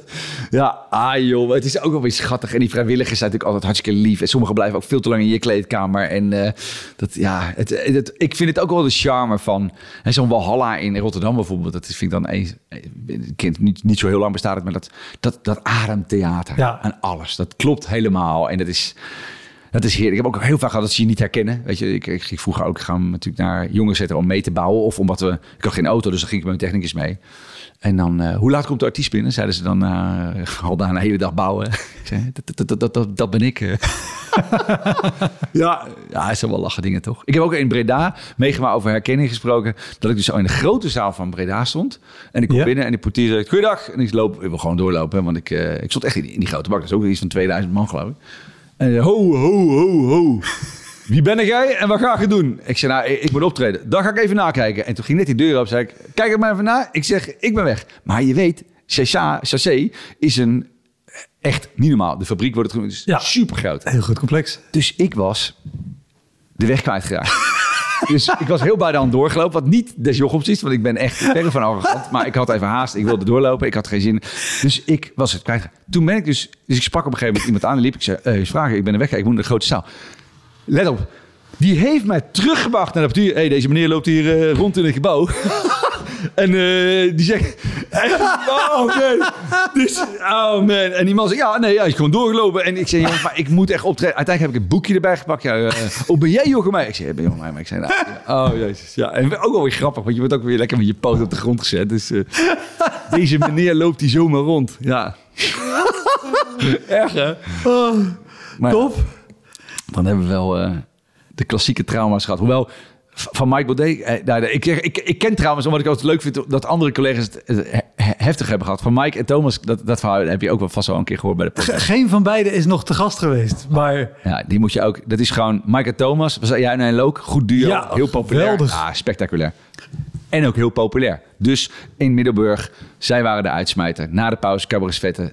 ja, ah joh. Het is ook wel weer schattig. En die vrijwilligers zijn natuurlijk altijd hartstikke lief. En sommigen blijven ook veel te lang in je kleedkamer. En eh, dat, ja, het, het, ik vind het ook wel de charme van... en Zo'n Walhalla in Rotterdam bijvoorbeeld. Dat vind ik dan... een kind niet, niet zo heel lang bestaat het, maar dat, dat, dat ademtheater. Ja. En alles. Dat klopt helemaal. En dat is... Dat is heerlijk. Ik heb ook heel vaak gehad dat ze je niet herkennen. Weet je, ik, ik ging vroeger ook gaan natuurlijk naar jongens zetten om mee te bouwen. Of omdat we... Ik had geen auto, dus dan ging ik met mijn technicus mee. En dan, eh, hoe laat komt de artiest binnen? Zeiden ze dan, eh [laughs] al daar een hele dag bouwen. [laughs] ik zei, dat, dat, dat, dat, ben ik. [laughs] ja, ja, het zijn wel lachen dingen toch? Ik heb ook in Breda meegemaakt over herkenning gesproken. Dat ik dus zo in de grote zaal van Breda stond. En ik kom Ja. binnen en die portier zegt, goeiedag. En ik loop, ik wil gewoon doorlopen. Want ik, eh, ik stond echt in die, in die grote bak. Dat is ook iets van 2000 man geloof ik. En ho, ho, ho, ho. Wie ben jij en wat ga je doen? Ik zei, nou, ik, moet optreden. Dan ga ik even nakijken. En toen ging net die deur op. zei ik, kijk er maar even na. Ik zeg, ik ben weg. Maar je weet, Chassé is een echt niet normaal. De fabriek wordt het Ja. super groot. Heel goed complex. Dus ik was de weg kwijtgeraakt. Dus ik was heel bij aan het doorgelopen. Wat niet des jochoms is, want ik ben echt verre van arrogant. Maar ik had even haast. Ik wilde doorlopen. Ik had geen zin. Dus ik was het kwijt. Toen ben ik dus... Dus ik sprak op een gegeven moment iemand aan en liep. Ik zei, eh, eens vragen, ik ben er weg. Ik moet naar de grote zaal. Let op. Die heeft mij teruggebracht naar de portier. hey, deze meneer loopt hier eh, rond in het gebouw. En eh, die zegt... oh, nee. Dus, oh man. En die man zegt, ja, nee, hij is gewoon doorgelopen. En ik zei, jongens, maar ik moet echt optreden. Uiteindelijk heb ik een boekje erbij gepakt. Ja, eh, oh, ben jij Jochem? Ik zei, ja, ben Jochem. Maar ik zei, nou, ja. oh jezus. Ja, en ook wel weer grappig, want je wordt ook weer lekker met je poot op de grond gezet. Dus eh, deze meneer loopt die zomaar rond. Ja. Erg, hè? Maar ja, Top. dan hebben we wel de klassieke trauma's gehad. Hoewel, van Mike Baudet... eh, nou, ik, ik, ik ken trauma's omdat ik altijd leuk vind... dat andere collega's het he- he- heftig hebben gehad. Van Mike en Thomas, dat, dat verhaal heb je ook wel vast wel een keer gehoord bij de podcast. Geen van beiden is nog te gast geweest. Maar Ja, die moet je ook... Dat is gewoon... Mike en Thomas, was jij en Look, goed duo, Ja, heel populair. geweldig. Ah, spectaculair. En ook heel populair. Dus in Middelburg, zij waren de uitsmijter. Na de pauze, cabarets vetten.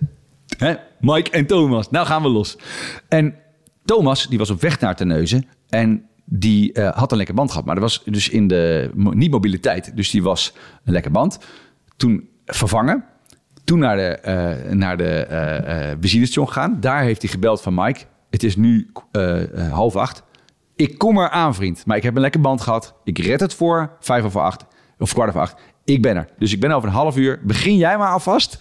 Hè? Mike en Thomas, nou gaan we los. En Thomas, die was op weg naar Terneuzen. En die eh, had een lekker band gehad. Maar dat was dus in de... mo- Niet mobiliteit. Dus die was een lekker band. Toen vervangen. Toen naar de, eh naar de eh benzinestation gegaan. Daar heeft hij gebeld van Mike. Het is nu half acht. Ik kom er aan, vriend. Maar ik heb een lekker band gehad. Ik red het voor vijf over acht. Of kwart over acht. Ik ben er. Dus ik ben over een half uur. Begin jij maar alvast.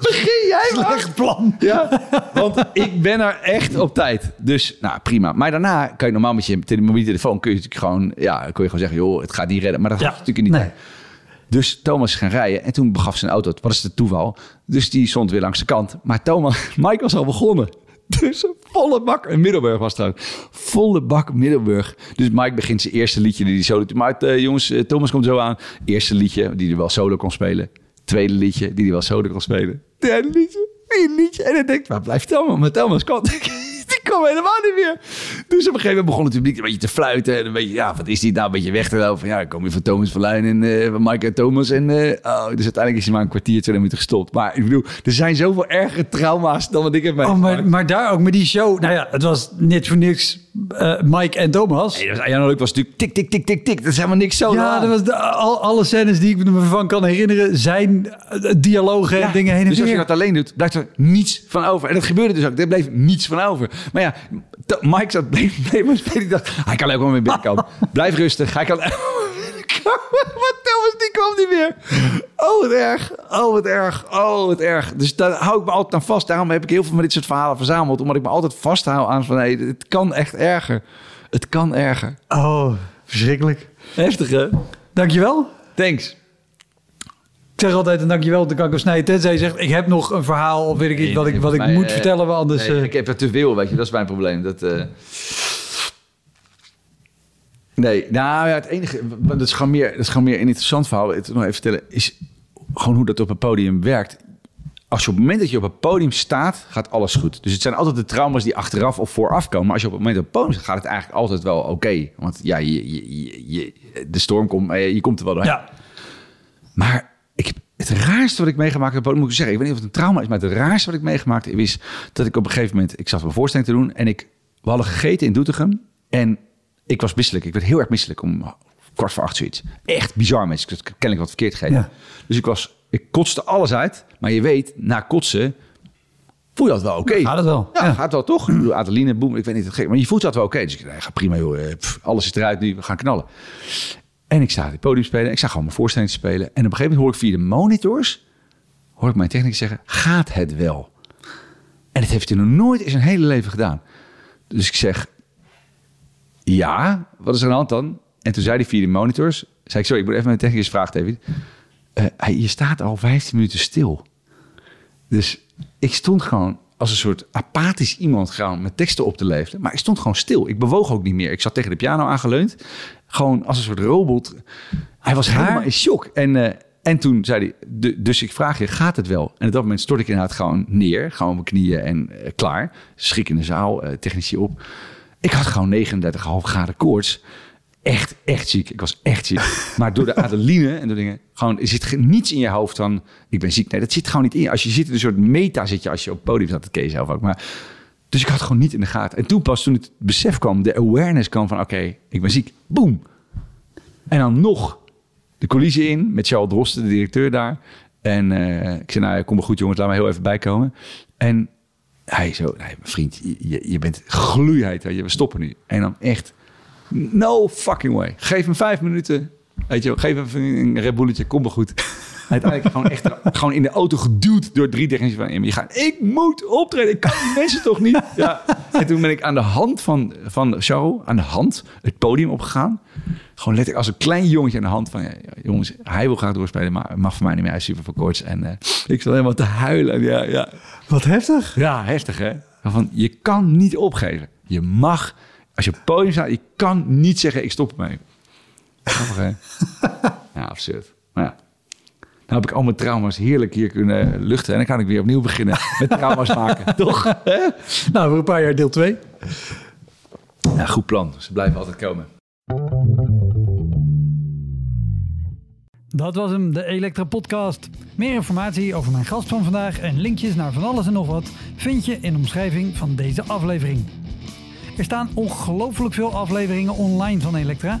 [laughs] Begin jij maar. slecht plan. Ja, want ik ben er echt op tijd. Dus, nou, prima. Maar daarna kan je normaal met je tele- mobiele telefoon... kun je natuurlijk gewoon, ja, kun je gewoon zeggen... joh, het gaat niet redden. Maar dat Ja, gaat natuurlijk niet. nee. Dus Thomas is gaan rijden en toen begaf zijn auto. Wat is het toeval? Dus die stond weer langs de kant. Maar Thomas, [laughs] Mike was al begonnen. [laughs] Dus een volle bak. En Middelburg was trouwens. Volle bak Middelburg. Dus Mike begint zijn eerste liedje die hij solo... Maar eh, jongens, eh, Thomas komt zo aan. Eerste liedje die hij wel solo kon spelen. Tweede liedje die hij wel solo kon spelen. Derde liedje, vierde liedje. En dan denkt, waar blijft Thomas? Maar komt... Die kwam helemaal niet meer. Dus op een gegeven moment begon het publiek een beetje te fluiten. En een beetje, ja, wat is die nou? Een beetje weg te lopen. Ja, ik kom hier van Thomas Verluin en van Mike en Thomas. En, eh, oh, dus uiteindelijk is hij maar een kwartier, twee minuten gestopt. Maar ik bedoel, er zijn zoveel ergere trauma's dan wat ik heb Oh, meegemaakt. maar, maar daar ook met die show. Nou ja, het was net voor niks eh, Mike en Thomas. Nee, dat was, Leuk was natuurlijk tik, tik, tik, tik, tik. Dat is helemaal niks zo. Ja, lang. dat was de, al, alle scènes die ik me van kan herinneren zijn dialogen en dingen heen en dus als je weer. dat alleen doet, blijft er niets van over. En dat gebeurde dus ook. Er bleef niets van over. Maar ja, T- Mike zat bleef, bleef maar. Ik dacht, hij kan ook wel weer binnenkomen. [laughs] Blijf rustig. Hij kan. [laughs] Maar Thomas, die kwam niet meer. Oh, wat erg. Oh, wat erg. Oh, wat erg. Dus daar hou ik me altijd aan vast. Daarom heb ik heel veel van dit soort verhalen verzameld. Omdat ik me altijd vasthoud aan van... Hey, het kan echt erger. Het kan erger. Oh, verschrikkelijk. Heftig, hè? Dankjewel. Thanks. Ik zeg altijd een dankjewel, dan kan ik hem snijden. Tenzij je zegt, ik heb nog een verhaal of weet ik iets wat ik, wat ik Mij, moet eh, vertellen. want Anders, nee, eh, ik heb er te veel, weet je. Dat is mijn probleem. Dat, eh, Nee, nou ja, het enige... Dat is gewoon meer, dat is gewoon meer een interessant verhaal. Het nog even vertellen, is gewoon hoe dat op een podium werkt. Als je op het moment dat je op een podium staat, gaat alles goed. Dus het zijn altijd de trauma's die achteraf of vooraf komen. Maar als je op het moment op het podium staat, gaat het eigenlijk altijd wel oké. Want ja, je, je, je, de storm komt, maar je, komt er wel doorheen. ja. Maar het raarste wat ik meegemaakt heb, moet ik zeggen, ik weet niet of het een trauma is, maar het raarste wat ik meegemaakt heb is dat ik op een gegeven moment, ik zat een voorstelling te doen en ik, we hadden gegeten in Doetinchem en ik was misselijk. Ik werd heel erg misselijk om kwart voor acht zoiets. Echt bizar mensen. Ik kennelijk wat verkeerd. Ja. Dus ik was, ik kotste alles uit, maar je weet, na kotsen voel je dat wel oké. Gaat het wel. Ja, Ja. gaat wel toch? Ik Adeline, boem, ik weet niet, het gek, maar je voelt dat wel oké. Dus ik dacht, ga prima joh, eh, pff, alles is eruit nu, we gaan knallen. En ik sta op het podium spelen. Ik zag gewoon mijn voorstelling spelen. En op een gegeven moment hoor ik via de monitors... hoor ik mijn technicus zeggen, gaat het wel? En dat heeft hij nog nooit in zijn hele leven gedaan. Dus ik zeg, ja, wat is er aan de hand dan? En toen zei hij via de monitors... zei ik, sorry, ik moet even mijn technicus vragen, David. Hij, je staat al 15 minuten stil. Dus ik stond gewoon als een soort apathisch iemand gewoon met teksten op te leveren. Maar ik stond gewoon stil. Ik bewoog ook niet meer. Ik zat tegen de piano aangeleund. Gewoon als een soort robot. Hij was Haar? helemaal in shock. En, eh, en toen zei hij, "Du- dus ik vraag je, gaat het wel? En op dat moment stort ik inderdaad gewoon neer. Gewoon op mijn knieën en eh, klaar. Schrik in de zaal, eh, technici op. Ik had gewoon 39,5 graden koorts. Echt, echt ziek. Ik was echt ziek. [laughs] Maar door de adeline en door dingen... Gewoon, er zit niets in je hoofd van... Ik ben ziek. Nee, dat zit gewoon niet in. Als je zit in een soort meta zit je als je op het podium staat. Dat ken je zelf ook. Maar, dus ik had gewoon niet in de gaten. En toen pas, toen het besef kwam... De awareness kwam van... Oké, ik ben ziek. Boom. En dan nog de coulissen in met Charles Drosten, de directeur daar. En eh, ik zei, nou, kom maar goed jongens, laat me heel even bijkomen. En hij zo, nee, mijn vriend, je- je, bent gloeiheid, weet je, we stoppen nu. En dan echt, no fucking way. Geef hem vijf minuten, weet je geef hem een Red kom maar goed. Uiteindelijk gewoon echt gewoon in de auto geduwd door drie technici van gaat, ik moet optreden, ik kan die mensen toch niet. Ja. En toen ben ik aan de hand van, van show, aan de hand, het podium opgegaan. Gewoon letterlijk als een klein jongetje aan de hand van, ja, jongens, hij wil graag doorspelen, maar mag voor mij niet meer. Hij is super verkoorts. En eh, ik zat helemaal te huilen. Ja, ja. Wat heftig. ja, heftig hè. Van, je kan niet opgeven. Je mag, als je op het podium staat, je kan niet zeggen, ik stop ermee. Grappig hè. [laughs] ja, absurd. Maar ja. Nou heb ik al mijn trauma's heerlijk hier kunnen luchten. En dan kan ik weer opnieuw beginnen met trauma's maken. [laughs] Toch? Nou, voor een paar jaar deel 2. Ja, goed plan. Ze blijven altijd komen. Dat was hem, de Elektra Podcast. Meer informatie over mijn gast van vandaag en linkjes naar van alles en nog wat vind je in de omschrijving van deze aflevering. Er staan ongelooflijk veel afleveringen online van Elektra.